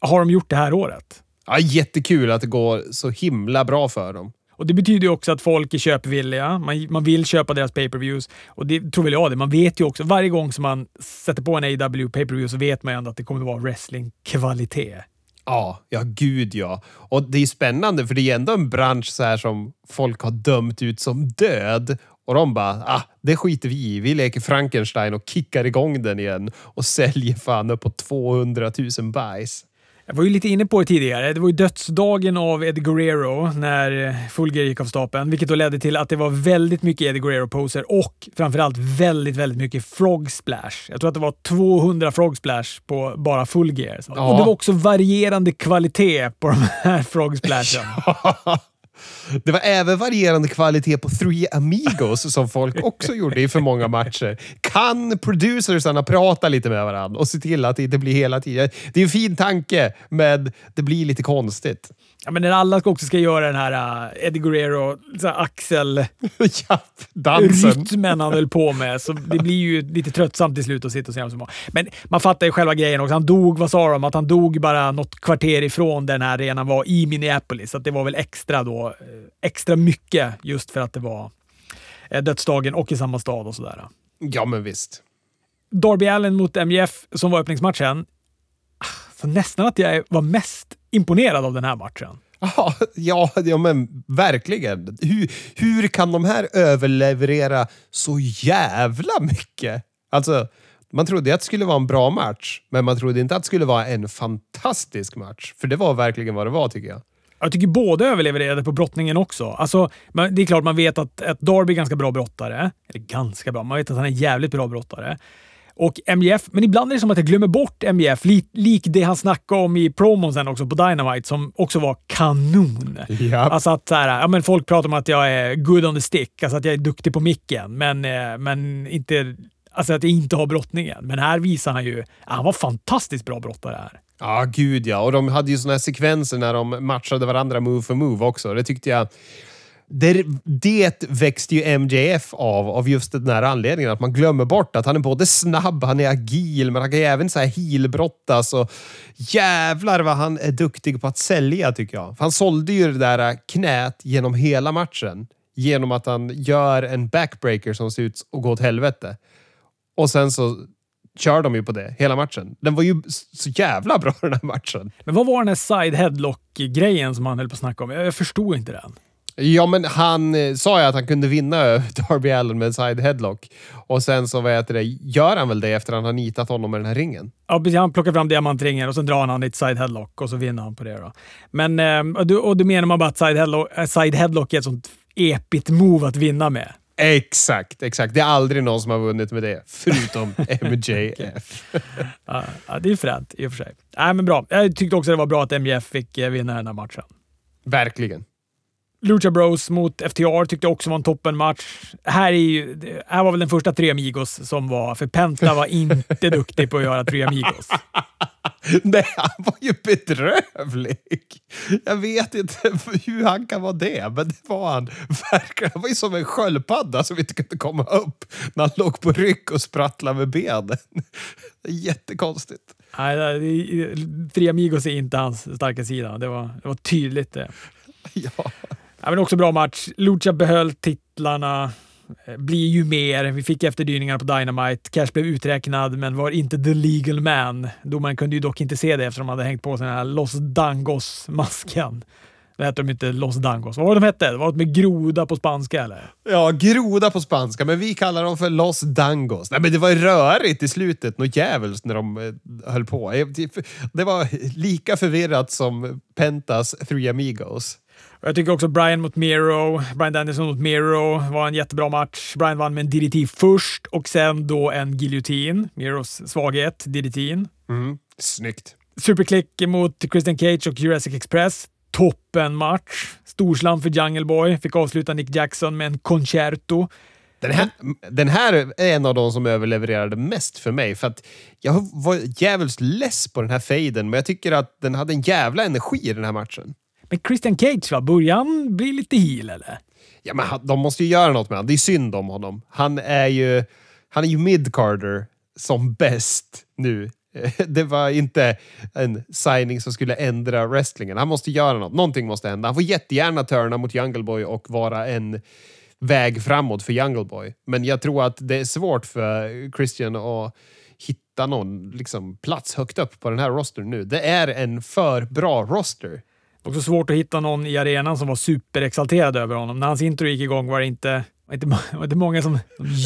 A: Har de gjort det här året?
B: Ja, jättekul att det går så himla bra för dem.
A: Och Det betyder ju också att folk är köpvilliga. Man, man vill köpa deras pay-per-views. Och det tror väl jag det. Man vet ju också, varje gång som man sätter på en AW pay-per-view så vet man ju ändå att det kommer att vara wrestling-kvalitet.
B: Ja, ja gud ja. Och det är spännande för det är ändå en bransch så här som folk har dömt ut som död. Och de bara, ah, det skiter vi i. Vi leker Frankenstein och kickar igång den igen och säljer fan upp på 200 000 bajs.
A: Jag var ju lite inne på det tidigare. Det var ju dödsdagen av Eddie Guerrero när Fulger gick av stapeln, vilket då ledde till att det var väldigt mycket Eddie Guerrero-poser och framförallt väldigt, väldigt mycket frog splash. Jag tror att det var 200 frog splash på bara Fulger. Ja. Och det var också varierande kvalitet på de här frog splashen.
B: Det var även varierande kvalitet på Three Amigos som folk också gjorde i för många matcher. Kan producersarna prata lite med varandra och se till att det inte blir hela tiden... Det är en fin tanke, men det blir lite konstigt.
A: Ja, men när alla också ska göra den här uh, Eddie Guerrero, så här axel...
B: ja, dansen.
A: Rytmen han höll på med. Så det blir ju lite tröttsamt till slut att sitta och se så Men man fattar ju själva grejen också. Han dog, vad sa de? Att han dog bara något kvarter ifrån den här arenan var i Minneapolis. Så det var väl extra då, eh, extra mycket just för att det var eh, dödsdagen och i samma stad och sådär.
B: Ja, men visst.
A: Darby Allen mot MJF som var öppningsmatchen. Ah, så nästan att jag var mest imponerad av den här matchen.
B: Ja, ja, men verkligen. Hur, hur kan de här överleverera så jävla mycket? Alltså, man trodde att det skulle vara en bra match, men man trodde inte att det skulle vara en fantastisk match. För det var verkligen vad det var, tycker jag.
A: Jag tycker båda överlevererade på brottningen också. Alltså, det är klart man vet att, att Darby är ganska bra brottare. Eller ganska bra, man vet att han är jävligt bra brottare och MJF. Men ibland är det som att jag glömmer bort MJF, lik, lik det han snackade om i promon sen också på Dynamite, som också var kanon.
B: Ja.
A: Alltså att så här, ja, men folk pratar om att jag är good on the stick, alltså att jag är duktig på micken, men, eh, men inte, alltså att jag inte har brottningen. Men här visar han ju, han var fantastiskt bra brottare här.
B: Ja, gud ja. Och de hade ju såna här sekvenser när de matchade varandra move for move också. Det tyckte jag det, det växte ju MJF av, av just den här anledningen. Att man glömmer bort att han är både snabb, han är agil, men han kan ju även så här heelbrottas. Och jävlar vad han är duktig på att sälja tycker jag. För han sålde ju det där knät genom hela matchen. Genom att han gör en backbreaker som ser ut att gå åt helvete. Och sen så kör de ju på det hela matchen. Den var ju så jävla bra den här matchen.
A: Men vad var den här side headlock-grejen som han höll på att snacka om? Jag förstod inte den.
B: Ja, men han eh, sa ju att han kunde vinna Darby Allen med en side headlock. Och sen så vad heter det, gör han väl det efter att han har nitat honom med den här ringen?
A: Ja, precis. Han plockar fram diamantringen och sen drar han ett side headlock och så vinner han på det. Då. Men, eh, och, du, och du menar man bara att side headlock, eh, side headlock är ett sånt epigt move att vinna med?
B: Exakt, exakt. Det är aldrig någon som har vunnit med det, förutom MJF.
A: ja, det är fränt i och för sig. Nej, men bra. Jag tyckte också det var bra att MJF fick vinna den här matchen.
B: Verkligen.
A: Lucha Bros mot FTR tyckte jag också var en toppenmatch. Här, är ju, här var väl den första Tre Amigos som var, för Penta var inte duktig på att göra Tre Amigos.
B: Nej, han var ju bedrövlig. Jag vet inte hur han kan vara det, men det var han verkligen. Han var ju som en sköldpadda som inte kunde komma upp när han låg på rygg och sprattlade med benen. Jättekonstigt.
A: Nej, Tre Amigos är inte hans starka sida. Det var, det var tydligt det.
B: Ja.
A: Ja, men också bra match. Lucha behöll titlarna. Eh, blir ju mer. Vi fick efterdyningar på Dynamite. Cash blev uträknad, men var inte the legal man. Domaren kunde ju dock inte se det eftersom de hade hängt på sig den här Los Dangos-masken. Det hette de inte Los Dangos. Vad var det de hette? Det var något med groda på spanska eller?
B: Ja, groda på spanska, men vi kallar dem för Los Dangos. Nej, men det var rörigt i slutet, något djävulskt när de eh, höll på. Eh, det var lika förvirrat som Pentas Three Amigos.
A: Jag tycker också Brian mot Miro, Brian Danielson mot Miro var en jättebra match. Brian vann med en DDT först och sen då en giljotin. Miros svaghet, DDT.
B: Mm, snyggt.
A: Superklick mot Christian Cage och Jurassic Express. Toppenmatch. Storslam för Jungle Boy. Fick avsluta Nick Jackson med en concerto.
B: Den här, den här är en av de som överlevererade mest för mig. För att Jag var jävligt less på den här fejden, men jag tycker att den hade en jävla energi i den här matchen.
A: Men Christian Cage, va? börjar han bli lite heel eller?
B: Ja, men de måste ju göra något med honom. Det är synd om honom. Han är ju, han är ju mid-carder som bäst nu. Det var inte en signing som skulle ändra wrestlingen. Han måste göra något. Någonting måste hända. Han får jättegärna turna mot Jungle Boy och vara en väg framåt för Jungle Boy. Men jag tror att det är svårt för Christian att hitta någon liksom, plats högt upp på den här rostern nu. Det är en för bra roster.
A: Också svårt att hitta någon i arenan som var superexalterad över honom. När hans intro gick igång var det inte, inte, inte många som,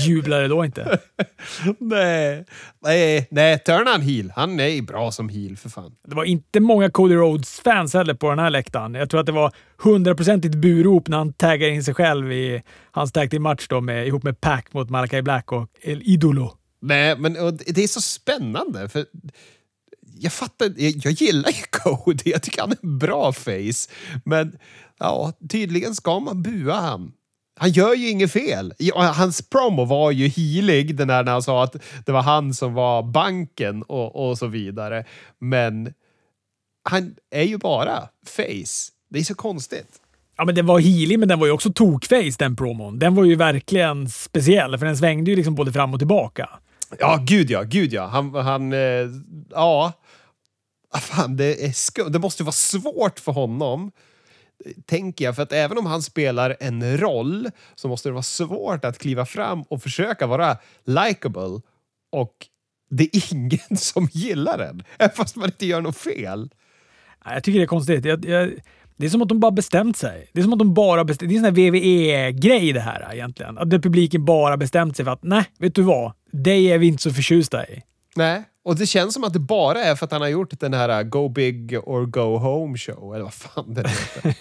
A: jublade då inte.
B: nej, nej, nej, Turnan heel. Han är bra som heel för fan.
A: Det var inte många Cody Rhodes-fans heller på den här läktaren. Jag tror att det var hundraprocentigt burop när han taggar in sig själv i hans tag match då med, ihop med Pack mot Malakai Black och El Idolo.
B: Nej, men det är så spännande. för jag fattar jag, jag gillar ju Cody, jag tycker han är en bra face. Men ja, tydligen ska man bua han. Han gör ju inget fel. Hans promo var ju healig, den där när han sa att det var han som var banken och, och så vidare. Men han är ju bara face. Det är så konstigt.
A: Ja, men den var healig, men den var ju också tokface den promon. Den var ju verkligen speciell, för den svängde ju liksom både fram och tillbaka.
B: Ja, gud ja, gud ja. Han, han eh, ja. Ah, fan, det, är skum. det måste vara svårt för honom, tänker jag. För att även om han spelar en roll så måste det vara svårt att kliva fram och försöka vara likable. Och det är ingen som gillar den, även fast man inte gör något fel.
A: Jag tycker det är konstigt. Jag, jag, det är som att de bara bestämt sig. Det är som att de bara bestämt, Det är en sån här VVE-grej det här egentligen. Att publiken bara bestämt sig för att nej, vet du vad? Dig är vi inte så förtjusta i.
B: Nej, och det känns som att det bara är för att han har gjort den här uh, Go Big or Go Home show, eller vad fan det heter.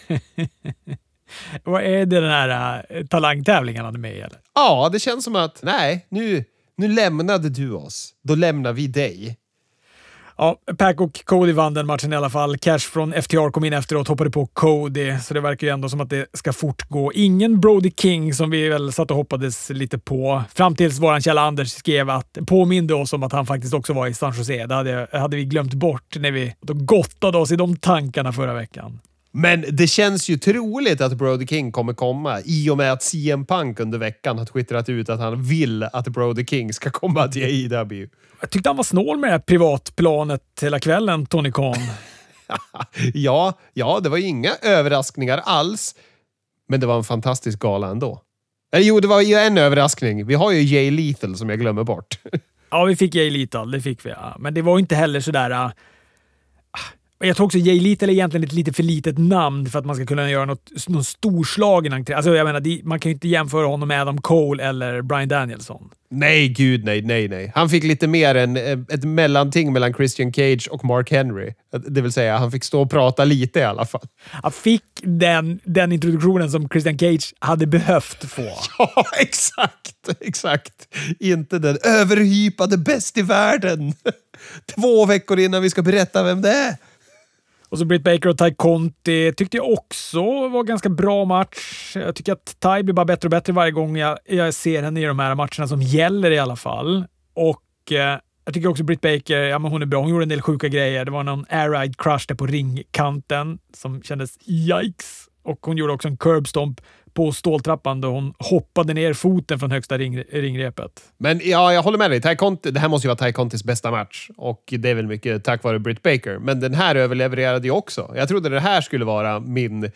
A: vad är det den här uh, talangtävlingen han är med i? Eller?
B: Ja, det känns som att nej, nu, nu lämnade du oss. Då lämnar vi dig.
A: Ja, Pack och Cody vann den matchen i alla fall. Cash från FTR kom in efteråt, hoppade på Cody, så det verkar ju ändå som att det ska fortgå. Ingen Brody King som vi väl satt och hoppades lite på. Fram tills våran källa Anders skrev att påminde oss om att han faktiskt också var i San Jose. Det hade, hade vi glömt bort när vi gottade oss i de tankarna förra veckan.
B: Men det känns ju troligt att Brody King kommer komma i och med att CM Punk under veckan har twittrat ut att han vill att Brody King ska komma till AEW.
A: Jag tyckte han var snål med det här privatplanet hela kvällen, Tony Khan.
B: ja, ja, det var inga överraskningar alls. Men det var en fantastisk gala ändå. Eller jo, det var ju en överraskning. Vi har ju Jay Lethal som jag glömmer bort.
A: ja, vi fick Jay Lethal. Det fick vi. Ja. Men det var inte heller sådär... Jag tror också Jay Little är egentligen ett lite för litet namn för att man ska kunna göra något, någon storslagen entré. Alltså jag menar, man kan ju inte jämföra honom med Adam Cole eller Brian Danielson.
B: Nej, gud nej, nej, nej. Han fick lite mer än eh, ett mellanting mellan Christian Cage och Mark Henry. Det vill säga, han fick stå och prata lite i alla fall.
A: Han fick den, den introduktionen som Christian Cage hade behövt få.
B: Ja, exakt! Exakt. Inte den överhypade bäst i världen. Två veckor innan vi ska berätta vem det är.
A: Och så Britt Baker och Ty Conti tyckte jag också var ganska bra match. Jag tycker att Ty blir bara bättre och bättre varje gång jag, jag ser henne i de här matcherna som gäller i alla fall. Och eh, jag tycker också Britt Baker, ja men hon är bra. Hon gjorde en del sjuka grejer. Det var någon air ride crush där på ringkanten som kändes yikes. Och hon gjorde också en curbstomp på ståltrappan då hon hoppade ner foten från högsta ring, ringrepet.
B: Men ja, jag håller med dig. Conti, det här måste ju vara Ty Contis bästa match och det är väl mycket tack vare Britt Baker. Men den här överlevererade ju också. Jag trodde det här skulle vara min eh,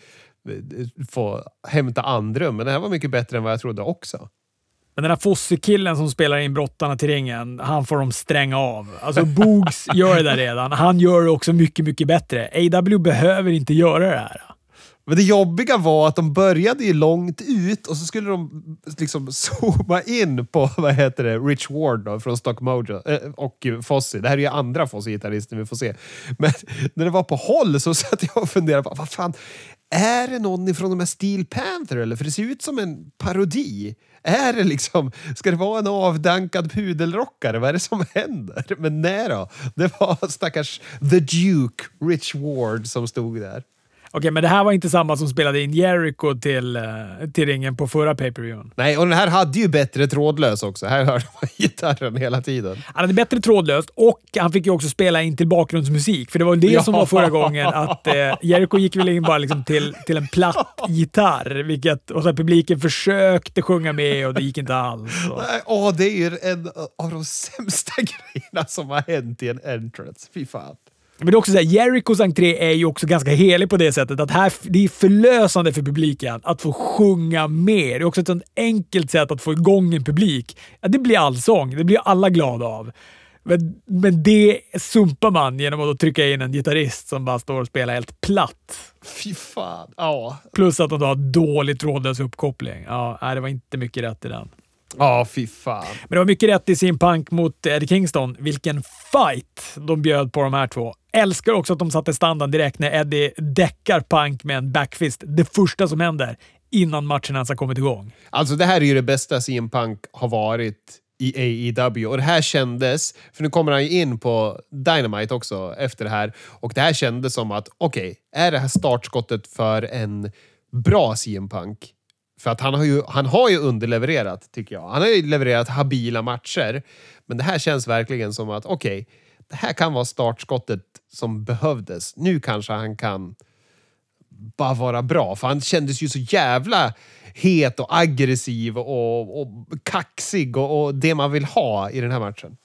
B: få hämta andrum, men det här var mycket bättre än vad jag trodde också.
A: Men den här Fosse-killen som spelar in brottarna till ringen, han får de stränga av. Alltså Boogs gör det där redan. Han gör det också mycket, mycket bättre. AW behöver inte göra det här.
B: Men det jobbiga var att de började ju långt ut och så skulle de liksom zooma in på, vad heter det, Rich Ward då, från Stock Mojo eh, och Fossi. Det här är ju andra Fossi-gitarristen vi får se. Men när det var på håll så satt jag och funderade på, vad fan, är det någon ifrån de här Steel Panther eller? För det ser ut som en parodi. Är det liksom, ska det vara en avdankad pudelrockare? Vad är det som händer? Men nej då, det var stackars The Duke, Rich Ward, som stod där.
A: Okej, men det här var inte samma som spelade in Jericho till, eh, till ringen på förra pay per viewen
B: Nej, och den här hade ju bättre trådlös också. Här hörde man gitarren hela tiden.
A: Han hade bättre trådlöst och han fick ju också spela in till bakgrundsmusik. För det var det ja. som var förra gången. att eh, Jericho gick väl in bara liksom till, till en platt gitarr. Vilket, och så publiken försökte sjunga med och det gick inte alls.
B: Åh, det är ju en av de sämsta grejerna som har hänt i en entrance. Fy fan.
A: Men det är också så här, Jericos entré är ju också ganska helig på det sättet att här, det är förlösande för publiken att få sjunga mer. Det är också ett sånt enkelt sätt att få igång en publik. Ja, det blir allsång. Det blir alla glada av. Men, men det sumpar man genom att trycka in en gitarrist som bara står och spelar helt platt.
B: Fy fan. Ja.
A: Plus att de har dålig trådlös uppkoppling. Ja, det var inte mycket rätt i den.
B: Ja, fy fan.
A: Men det var mycket rätt i sin punk mot Eddie Kingston. Vilken fight de bjöd på de här två. Älskar också att de satte standard direkt när Eddie däckar punk med en backfist. Det första som händer innan matchen ens har kommit igång.
B: Alltså det här är ju det bästa CM Punk har varit i AEW och det här kändes, för nu kommer han ju in på Dynamite också efter det här och det här kändes som att okej, okay, är det här startskottet för en bra CM Punk? För att han har, ju, han har ju underlevererat, tycker jag. Han har ju levererat habila matcher. Men det här känns verkligen som att okej, okay, det här kan vara startskottet som behövdes. Nu kanske han kan bara vara bra. För han kändes ju så jävla het och aggressiv och, och kaxig och, och det man vill ha i den här matchen.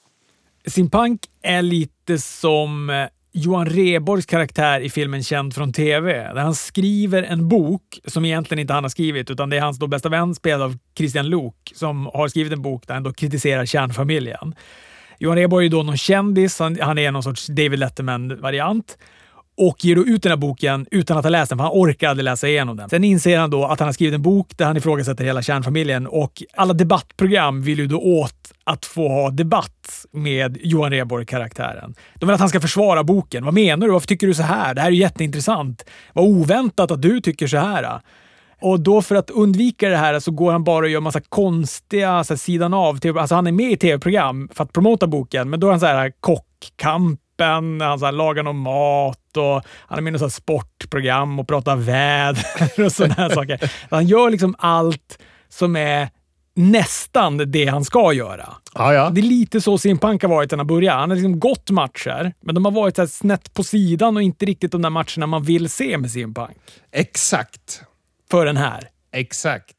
A: Simpank är lite som eh, Johan Reborgs karaktär i filmen Känd från TV, där han skriver en bok som egentligen inte han har skrivit, utan det är hans då bästa vän spelad av Christian Lok som har skrivit en bok där han då kritiserar kärnfamiljen. Johan Rheborg är då någon kändis, han, han är någon sorts David Letterman-variant och ger då ut den här boken utan att ha läst den, för han orkar aldrig läsa igenom den. Sen inser han då att han har skrivit en bok där han ifrågasätter hela kärnfamiljen och alla debattprogram vill ju då åt att få ha debatt med Johan Rheborg-karaktären. De vill att han ska försvara boken. Vad menar du? Varför tycker du så här? Det här är ju jätteintressant. Vad oväntat att du tycker så här. Och då för att undvika det här så går han bara och gör massa konstiga så här, sidan av. Alltså han är med i tv-program för att promota boken, men då är han så här kockkamp kockkampen, han så här, lagar någon mat och han är med i något sportprogram och pratar väder och sådana här saker. Han gör liksom allt som är nästan det han ska göra.
B: Ah, ja.
A: Det är lite så Simpunk har varit sedan han började. Han har liksom gått matcher, men de har varit så snett på sidan och inte riktigt de där matcherna man vill se med Simpunk.
B: Exakt
A: för den här.
B: Exakt.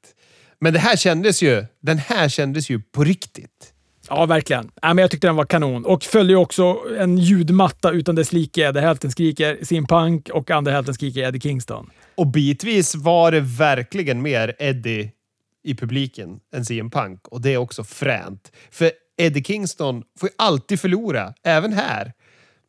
B: Men det här kändes ju, den här kändes ju på riktigt.
A: Ja, verkligen. Ja, men jag tyckte den var kanon. Och följde också en ljudmatta utan dess like där hälften skriker Sim Punk och andra hälften skriker Eddie Kingston.
B: Och bitvis var det verkligen mer Eddie i publiken än CM Punk. Och det är också fränt. För Eddie Kingston får ju alltid förlora, även här.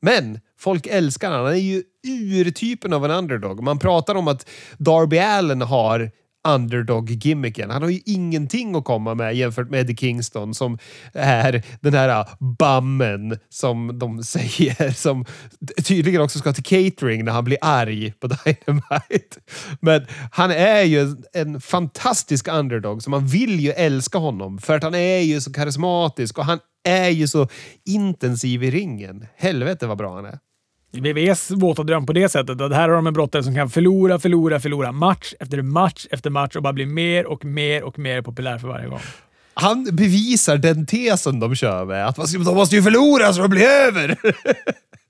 B: Men folk älskar honom. Han är ju urtypen av en underdog. Man pratar om att Darby Allen har underdog-gimmicken. Han har ju ingenting att komma med jämfört med Eddie Kingston som är den här ah, bammen som de säger som tydligen också ska till catering när han blir arg på Dynamite. Men han är ju en fantastisk underdog så man vill ju älska honom för att han är ju så karismatisk och han är ju så intensiv i ringen. Helvete vad bra han är.
A: VVS våta dröm på det sättet att här har de en brottare som kan förlora, förlora, förlora match efter match efter match och bara bli mer och mer och mer populär för varje gång.
B: Han bevisar den tesen de kör med, att de måste ju förlora så det blir över.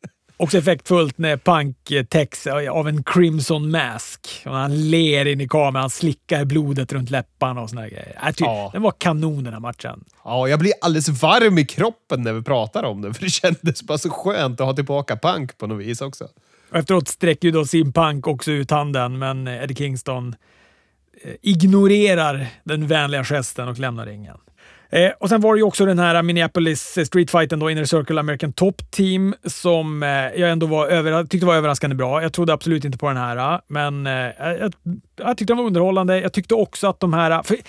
A: Också effektfullt när Punk täcks av en Crimson Mask. Och han ler in i kameran, han slickar blodet runt läpparna och såna grejer. Äh, ty, ja. Den var kanon den här matchen.
B: Ja, jag blir alldeles varm i kroppen när vi pratar om den, för det kändes bara så skönt att ha tillbaka Punk på något vis också.
A: Och efteråt sträcker ju då Sim Punk också ut handen, men Eddie Kingston eh, ignorerar den vänliga gesten och lämnar ringen. Eh, och Sen var det ju också den här Minneapolis eh, Streetfighten, då, Inner Circle American Top Team, som eh, jag ändå var över, tyckte var överraskande bra. Jag trodde absolut inte på den här, eh, men eh, jag, jag tyckte den var underhållande. Jag tyckte också att de här... För, eh,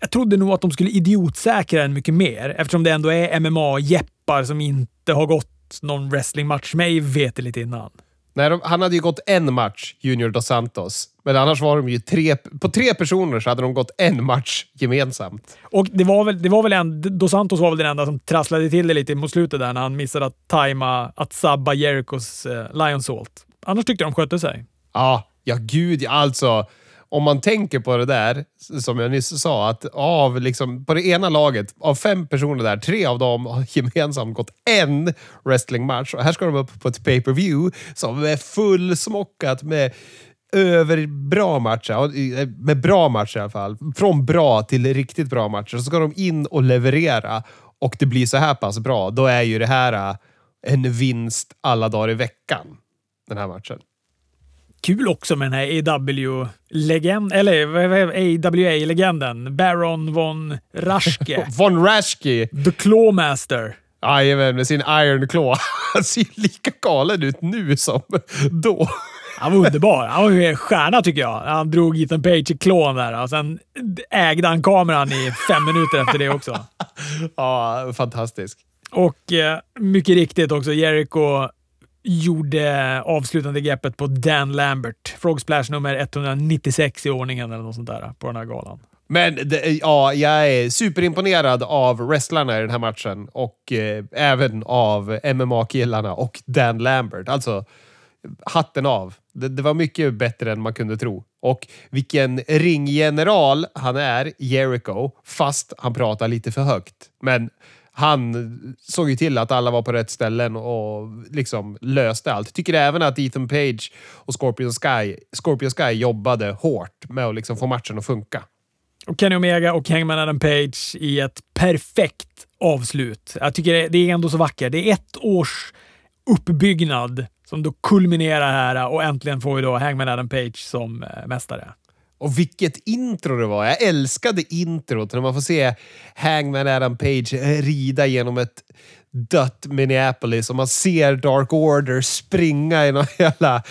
A: jag trodde nog att de skulle idiotsäkra den mycket mer, eftersom det ändå är MMA-jeppar som inte har gått någon wrestlingmatch mig veterligt innan.
B: Nej, de, han hade ju gått en match, Junior Dos Santos. Men annars var de ju tre... På tre personer så hade de gått en match gemensamt.
A: Och det var väl, det var väl en, Dos Santos var väl den enda som trasslade till det lite mot slutet där när han missade att tajma, att sabba Jericos eh, Lion Salt. Annars tyckte jag de skötte sig.
B: Ja, ja gud alltså om man tänker på det där, som jag nyss sa, att av liksom, på det ena laget, av fem personer där, tre av dem har gemensamt gått en wrestlingmatch. Och här ska de upp på ett pay-per-view som är fullsmockat med över bra matcher, eh, med bra matcher i alla fall. Från bra till riktigt bra matcher. Så ska de in och leverera och det blir så här pass bra. Då är ju det här eh, en vinst alla dagar i veckan. Den här matchen
A: kul också med den här AW-legend, eller AWA-legenden. Baron von Raschke.
B: von Raschke!
A: The Clawmaster.
B: Jajamän, med sin Iron Claw. Han ser lika galen ut nu som då.
A: Han var underbar. Han var ju en stjärna tycker jag. Han drog Ethan Page i klån där och sen ägde han kameran i fem minuter efter det också.
B: ja, fantastisk.
A: Och eh, mycket riktigt också, Jericho gjorde avslutande greppet på Dan Lambert. Frogsplash nummer 196 i ordningen eller något sånt där på den här galan.
B: Men det, ja, jag är superimponerad av wrestlarna i den här matchen och eh, även av MMA-killarna och Dan Lambert. Alltså, hatten av. Det, det, var mycket bättre än man kunde tro. Och vilken ringgeneral han är, Jericho, fast han pratar lite för högt. Men han såg ju till att alla var på rätt ställen och liksom löste allt. Tycker även att Ethan Page och Scorpion Sky, Scorpion Sky jobbade hårt med att liksom få matchen att funka.
A: Och Kenny Omega och Hangman Adam Page i ett perfekt avslut. Jag tycker det är ändå så vackert. Det är ett års uppbyggnad som då kulminerar här och äntligen får vi då Hangman Adam Page som eh, mästare.
B: Och vilket intro det var! Jag älskade introt när man får se Hangman Adam Page rida genom ett dött Minneapolis och man ser Dark Order springa i någon jävla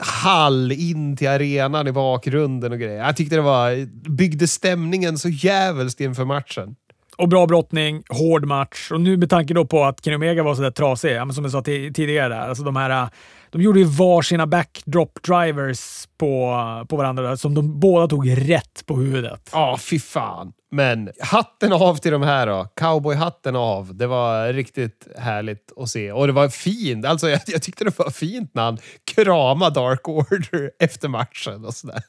B: hall in till arenan i bakgrunden och grejer. Jag tyckte det var, byggde stämningen så jävligt inför matchen.
A: Och bra brottning, hård match. Och nu med tanke då på att Kenny Omega var sådär trasig, som jag sa tidigare, där, alltså de här de gjorde ju varsina backdrop drivers på, på varandra som de båda tog rätt på huvudet.
B: Ja, fy fan. Men hatten av till de här då. Cowboyhatten av. Det var riktigt härligt att se. Och det var fint. Alltså, jag, jag tyckte det var fint när han kramade Dark Order efter matchen och sådär.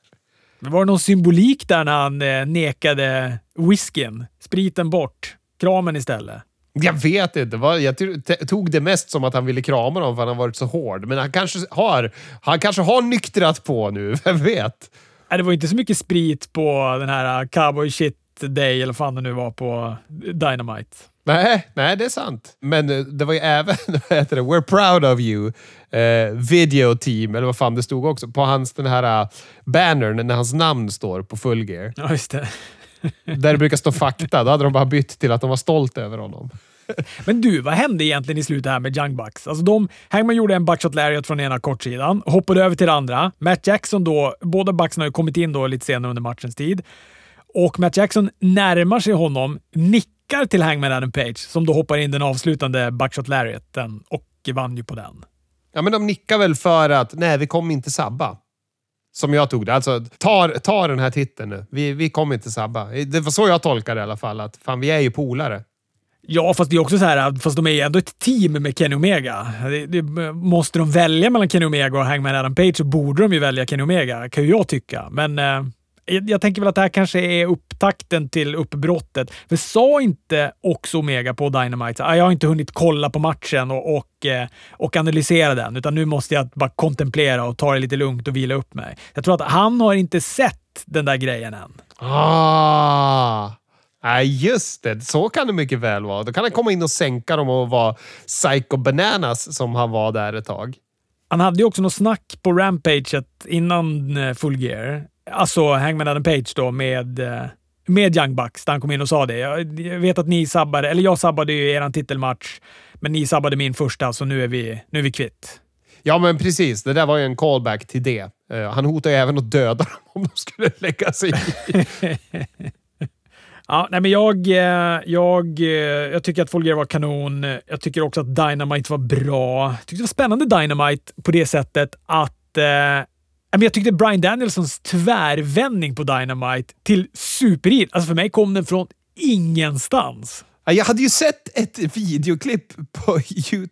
A: Men var det någon symbolik där när han eh, nekade whiskyn? Spriten bort. Kramen istället.
B: Jag vet inte. Jag tog det mest som att han ville krama dem för att han varit så hård. Men han kanske har, han kanske har nyktrat på nu. Vem vet?
A: det var inte så mycket sprit på den här cowboy shit day, eller vad fan det nu var på Dynamite.
B: Nej, nej, det är sant. Men eh, det var ju även, vad heter det, We're proud of you, eh, video team, eller vad fan det stod också, på hans den här uh, bannern när hans namn står på full gear.
A: Ja, just det.
B: Där det brukar stå fakta, då hade de bara bytt till att de var stolta över honom.
A: Men du, vad hände egentligen i slutet här med Young Bucks? Alltså de, Hangman gjorde en buckshot lariat från ena kortsidan, hoppade över till den andra. Matt Jackson då, båda Bucksen har ju kommit in då lite senare under matchens tid. Och Matt Jackson närmar sig honom, nickar till Hangman Adam Page som då hoppar in den avslutande buckshot lariaten och vann ju på den.
B: Ja, men de nickar väl för att nej, vi kommer inte sabba. Som jag tog det. Alltså, ta, ta den här titeln nu. Vi, vi kommer inte sabba. Det var så jag tolkade det i alla fall. Att fan, vi är ju polare.
A: Ja, fast det är också så här, fast de är ju ändå ett team med Kenny Omega. Det, det, måste de välja mellan Kenny Omega och Hangman Adam Page så borde de ju välja Kenny Omega, kan ju jag tycka. Men eh, jag, tänker väl att det här kanske är upptakten till uppbrottet. För sa inte också Omega på Dynamite jag har inte hunnit kolla på matchen och, och, eh, och analysera den, utan nu måste jag bara kontemplera och ta det lite lugnt och vila upp mig. Jag tror att han har inte sett den där grejen än.
B: Ah! Nej, just det. Så kan det mycket väl vara. Då kan han komma in och sänka dem och vara psycho bananas som han var där ett tag.
A: Han hade ju också något snack på Rampage innan eh, Full Gear Alltså Hangman Adam Page då med, eh, med Young Bucks där han kom in och sa det. Jag, jag vet att ni sabbade, eller jag sabbade ju er titelmatch, men ni sabbade min första, så nu är vi, nu är vi kvitt.
B: Ja, men precis. Det där var ju en callback till det. Uh, han hotar ju även att döda dem om de skulle lägga sig i.
A: ja, nej, men jag, eh, jag, eh, jag tycker att Folger var kanon. Jag tycker också att Dynamite var bra. Jag tyckte det var spännande Dynamite på det sättet att eh, jag tyckte Brian Danielsons tvärvändning på Dynamite till superhit, alltså för mig kom den från ingenstans.
B: Jag hade ju sett ett videoklipp på,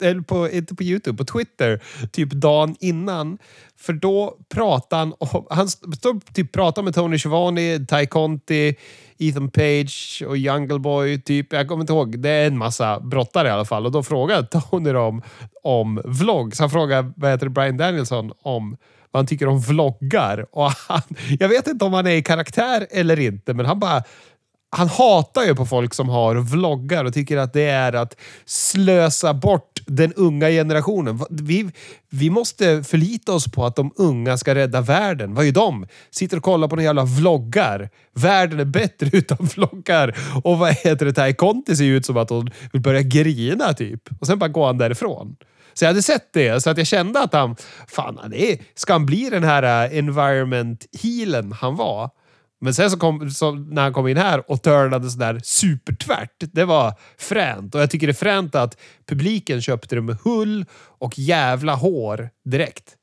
B: eller på, inte på Youtube, på Twitter, typ dagen innan. För då pratade han om... Han stod typ pratade med Tony Schiavone, Ty Conti, Ethan Page och Jungle Boy. Typ. Jag kommer inte ihåg. Det är en massa brottare i alla fall. Och då frågade Tony dem om vlogs. Han frågade vad heter Brian Danielson om vad han tycker om vloggar. Och han, jag vet inte om han är i karaktär eller inte, men han bara han hatar ju på folk som har vloggar och tycker att det är att slösa bort den unga generationen. Vi, vi måste förlita oss på att de unga ska rädda världen. Vad är de? Sitter och kollar på några jävla vloggar. Världen är bättre utan vloggar. Och vad heter det? Taikonti ser ser ut som att hon vill börja grina typ. Och sen bara går han därifrån. Så jag hade sett det, så att jag kände att han... Fan, han är, ska han bli den här eh, environment healen han var? Men sen så kom, så när han kom in här och turnade sådär supertvärt. Det var fränt. Och jag tycker det är fränt att publiken köpte det med hull och jävla hår direkt.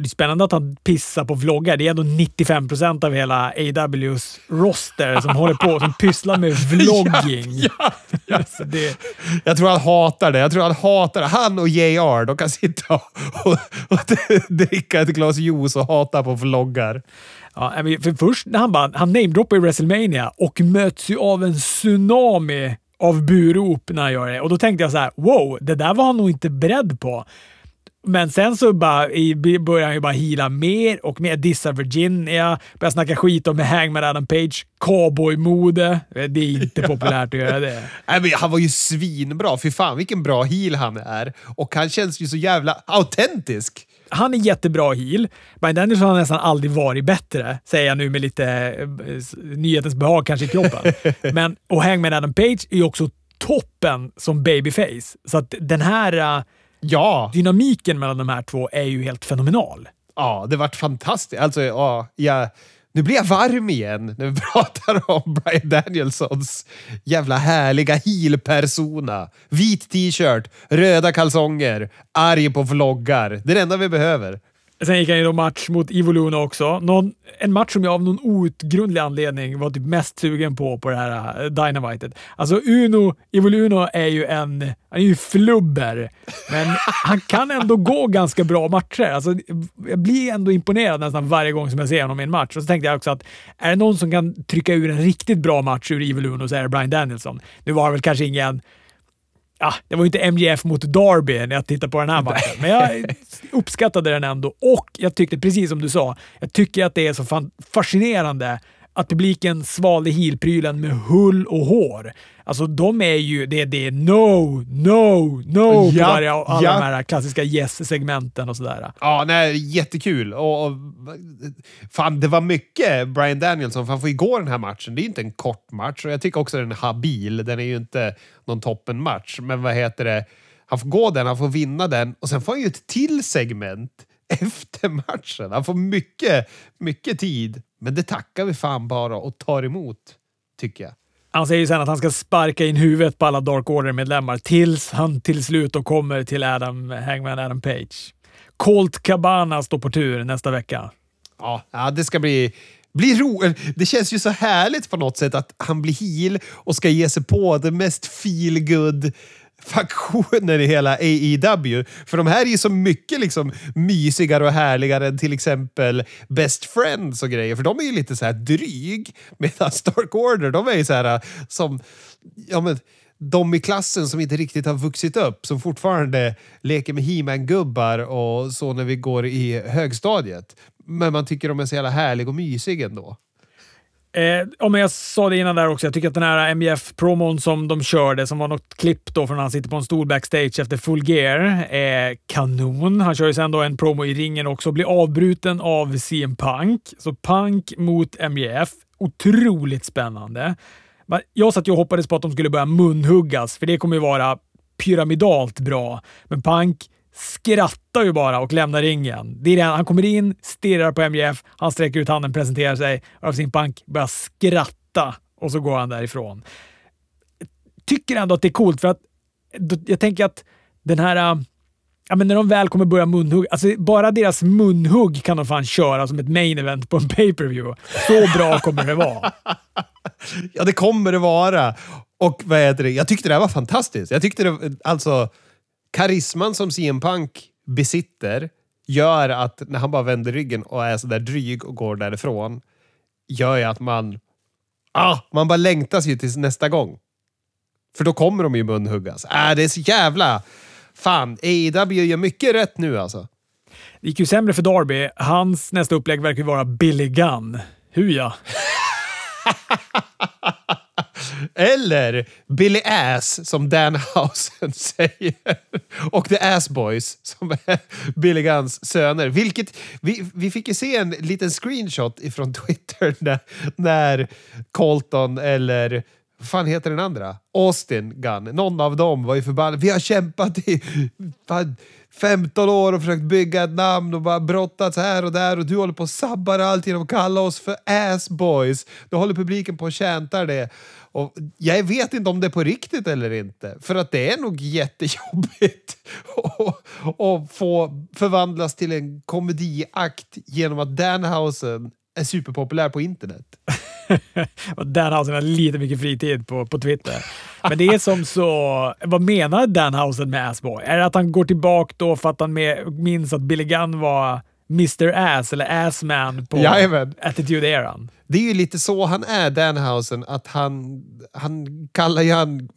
A: Det är spännande att han pissar på vloggar. Det är ändå 95 procent av hela AWs roster som håller på som pysslar med vlogging.
B: Ja, ja, ja. Alltså det... Jag tror han hatar det. Jag tror han hatar det. Han och JR, de kan sitta och, och, och dricka ett glas juice och hata på vloggar.
A: Ja, för först när han bara, han namedroppar i WrestleMania och möts ju av en tsunami av burop när han gör det. Och då tänkte jag så här: wow, det där var han nog inte beredd på. Men sen så bara, börjar han ju bara hila mer och mer. Dissar Virginia, börjar snacka skit om Hangman Adam Page, cowboymode. Det är inte populärt att göra det.
B: Nej, men han var ju svinbra. Fy fan vilken bra heel han är. Och han känns ju så jävla autentisk
A: han är jättebra heel. Brian Danielson har nästan aldrig varit bättre, säger jag nu med lite eh, nyhetens behag kanske i kroppen. Men, och Hangman Adam Page är ju också toppen som babyface. Så att den här uh, ja. dynamiken mellan de här två är ju helt fenomenal.
B: Ja, det vart fantastiskt. Alltså, ja, jag nu blir jag varm igen när vi pratar om Brian Danielsons jävla härliga heel-persona. Vit t-shirt, röda kalsonger, arg på vloggar. Det är det enda vi behöver.
A: Sen gick han ju då match mot Ivo Luna också. Någon, en match som jag av någon outgrundlig anledning var typ mest sugen på på det här uh, Dynamitet. Alltså Uno, Ivo Luna är ju en, han är ju flubber, men han kan ändå gå ganska bra matcher. Alltså, jag blir ändå imponerad nästan varje gång som jag ser honom i en match. Och så tänkte jag också att är det någon som kan trycka ur en riktigt bra match ur Ivo Luna så är det Brian Danielson. Nu var det väl kanske ingen ja, det var ju inte MGF mot Darby när jag tittade på den här matchen, men jag uppskattade den ändå. Och jag tyckte, precis som du sa, jag tycker att det är så fascinerande att publiken svalde heel-prylen med hull och hår. Alltså de är ju, det, det är no, no, no ja, på varje, alla ja. de här klassiska yes-segmenten och sådär.
B: Ja, nej, jättekul. Och, och, fan, det var mycket Brian Danielson, för han får ju gå den här matchen. Det är ju inte en kort match och jag tycker också den är habil. Den är ju inte någon toppenmatch, men vad heter det? Han får gå den, han får vinna den och sen får han ju ett till segment efter matchen. Han får mycket, mycket tid. Men det tackar vi fan bara och tar emot, tycker jag.
A: Han säger sen att han ska sparka in huvudet på alla Dark Order-medlemmar tills han till slut då kommer till Adam, Hangman Adam Page. Colt Cabana står på tur nästa vecka.
B: Ja, ja det ska bli blir ro det känns ju så härligt på något sätt att han blir heel och ska ge sig på det mest feelgood faktioner i hela AEW. För de här är ju så mycket liksom mysigare och härligare än till exempel Best Friends och grejer. För de är ju lite så här dryg. Medan Stark Order, de är ju så här äh, som... Ja, men, de i klassen som inte riktigt har vuxit upp, som fortfarande leker med He-Man-gubbar och så när vi går i högstadiet. Men man tycker de är så jävla härlig och mysig ändå.
A: Eh, om jag sa det innan där också, jag tycker att den här MJF-promon som de körde, som var något klipp då från när han sitter på en stol backstage efter full gear, är kanon. Han kör ju sen då en promo i ringen också och blir avbruten av CM Punk. Så Punk mot MJF. Otroligt spännande. Jag satt ju och hoppades på att de skulle börja munhuggas, för det kommer ju vara pyramidalt bra. Men Punk skrattar ju bara och lämnar ringen. Det är det. Han kommer in, stirrar på MJF, han sträcker ut handen, presenterar sig och av sin pank börjar skratta och så går han därifrån. Tycker ändå att det är coolt för att jag tänker att den här äh, Ja, men när de väl kommer börja munhugga, alltså bara deras munhugg kan de fan köra som ett main event på en pay-per-view. Så bra kommer det vara.
B: ja, det kommer det vara. Och vad heter det? Jag tyckte det här var fantastiskt. Jag tyckte det, alltså, karisman som CM Punk besitter gör att när han bara vänder ryggen och är sådär dryg och går därifrån, gör ju att man... Ah, man bara längtas ju tills nästa gång. För då kommer de ju munhuggas. Äh, det är så jävla... Fan, AEW gör mycket rätt nu alltså.
A: Det gick ju sämre för Darby. Hans nästa upplägg verkar ju vara Billy Gunn. Hur ja?
B: Eller Billy Ass, som Danhausen säger. Och The Ass Boys, som är Billy Guns söner. Vilket, vi, vi fick ju se en liten screenshot ifrån Twitter när, när Colton eller vad fan heter den andra? Austin Gunn. Någon av dem var ju förbannad. Vi har kämpat i 15 år och försökt bygga ett namn och bara brottats här och där och du håller på att sabbar allt genom att kalla oss för ass boys. Då håller publiken på och tjäntar det. Och jag vet inte om det är på riktigt eller inte, för att det är nog jättejobbigt att få förvandlas till en komediakt genom att Danhausen är superpopulär på internet.
A: Danhausen har lite mycket fritid på, på Twitter. Men det är som så... Vad menar Danhausen med Assboy? Är det att han går tillbaka då för att han med, minns att Billy Gunn var Mr Ass eller Assman på Attitude-eran?
B: Det är ju lite så han är, Danhausen, att han, han kallar ju han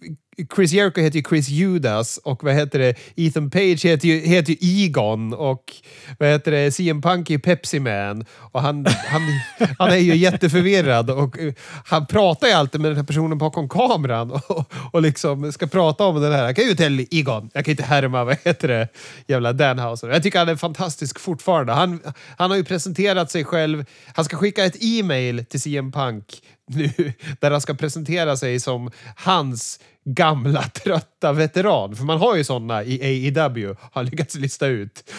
B: Chris Jericho heter ju Chris Judas och vad heter det? Ethan Page heter ju, heter ju Egon och vad heter det? CM Punk är Pepsi Man. Och han, han, han är ju jätteförvirrad och eh, han pratar ju alltid med den här personen bakom kameran och, och liksom ska prata om den här. Jag kan ju till Egon, jag kan inte härma, vad heter det? Jävla Danhauser. Jag tycker han är fantastisk fortfarande. Han, han har ju presenterat sig själv. Han ska skicka ett e-mail till CM Punk nu där han ska presentera sig som hans gamla trötta veteran. För man har ju såna i AEW, har lyckats lista ut.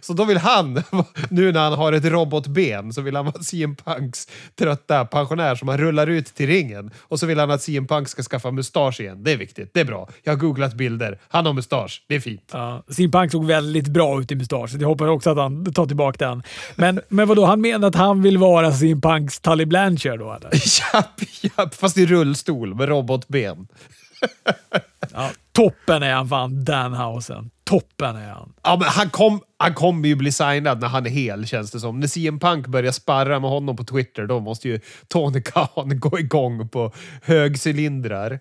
B: Så då vill han, nu när han har ett robotben, så vill han vara CM Punks trötta pensionär som han rullar ut till ringen. Och så vill han att CM Punk ska skaffa mustasch igen. Det är viktigt, det är bra. Jag har googlat bilder. Han har mustasch, det är fint.
A: Ja, CM Punk såg väldigt bra ut i mustasch. Jag hoppas också att han tar tillbaka den. Men, men vadå, han menar att han vill vara CM Punks Tully Blanchard då eller?
B: japp, japp, fast i rullstol med robotben.
A: ja, toppen är han fan, Danhausen. Toppen är han.
B: Ja, men han, kom, han kommer ju bli signad när han är hel, känns det som. När CM Punk börjar sparra med honom på Twitter, då måste ju Tony Khan gå igång på högcylindrar.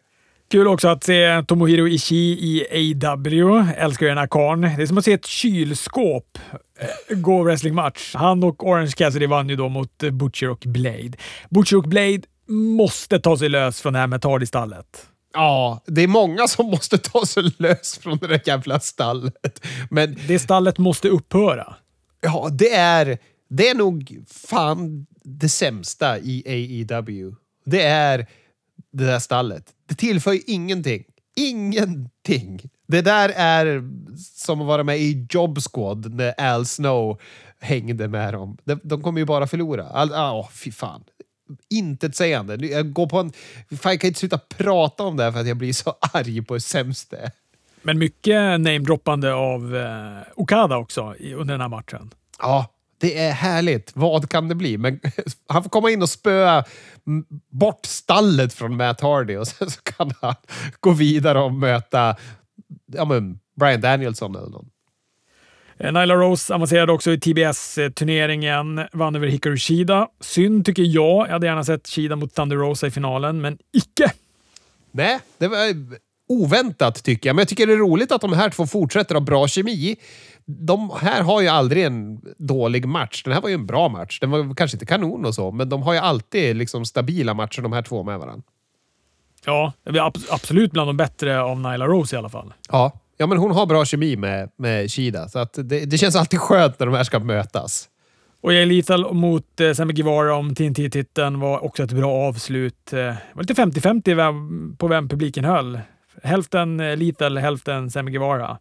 A: Kul också att se Tomohiro Ishii i AW. Älskar ju den här karln. Det är som att se ett kylskåp eh, gå wrestlingmatch. Han och Orange Cassidy vann ju då mot Butcher och Blade. Butcher och Blade måste ta sig lös från det här metardistallet.
B: Ja, det är många som måste ta sig lös från det där jävla stallet. Men,
A: det stallet måste upphöra.
B: Ja, det är, det är nog fan det sämsta i AEW. Det är det där stallet. Det tillför ingenting. Ingenting. Det där är som att vara med i Job Squad när Al Snow hängde med dem. De, de kommer ju bara förlora. All, oh, fy fan intetsägande. Jag, går på en, fan, jag kan inte sluta prata om det här för att jag blir så arg på hur sämst det är.
A: Men mycket namedroppande av eh, Okada också i, under den här matchen.
B: Ja, det är härligt. Vad kan det bli? Men han får komma in och spöa bort stallet från Matt Hardy och sen så kan han gå vidare och möta ja, men Brian Danielson eller någon.
A: Eh, Nyla Rose avancerade också i TBS-turneringen, vann över Hikaru Shida. Synd tycker jag. Jag hade gärna sett Shida mot Thunder Rosa i finalen, men icke.
B: Nej, det var oväntat tycker jag. Men jag tycker det är roligt att de här två fortsätter ha bra kemi. De här har ju aldrig en dålig match. Den här var ju en bra match. Den var kanske inte kanon och så, men de har ju alltid liksom stabila matcher de här två med varandra.
A: Ja, det är absolut bland de bättre av Nyla Rose i alla fall.
B: Ja, ja men hon har bra kemi med, med Shida, så att det, det känns alltid skönt när de här ska mötas.
A: Och Jay Lethal mot eh, Sammy Guevara om TNT-titeln var också ett bra avslut. Eh, det var lite 50-50 på vem publiken höll. Hälften eh, Lethal, hälften Sammy Guevara.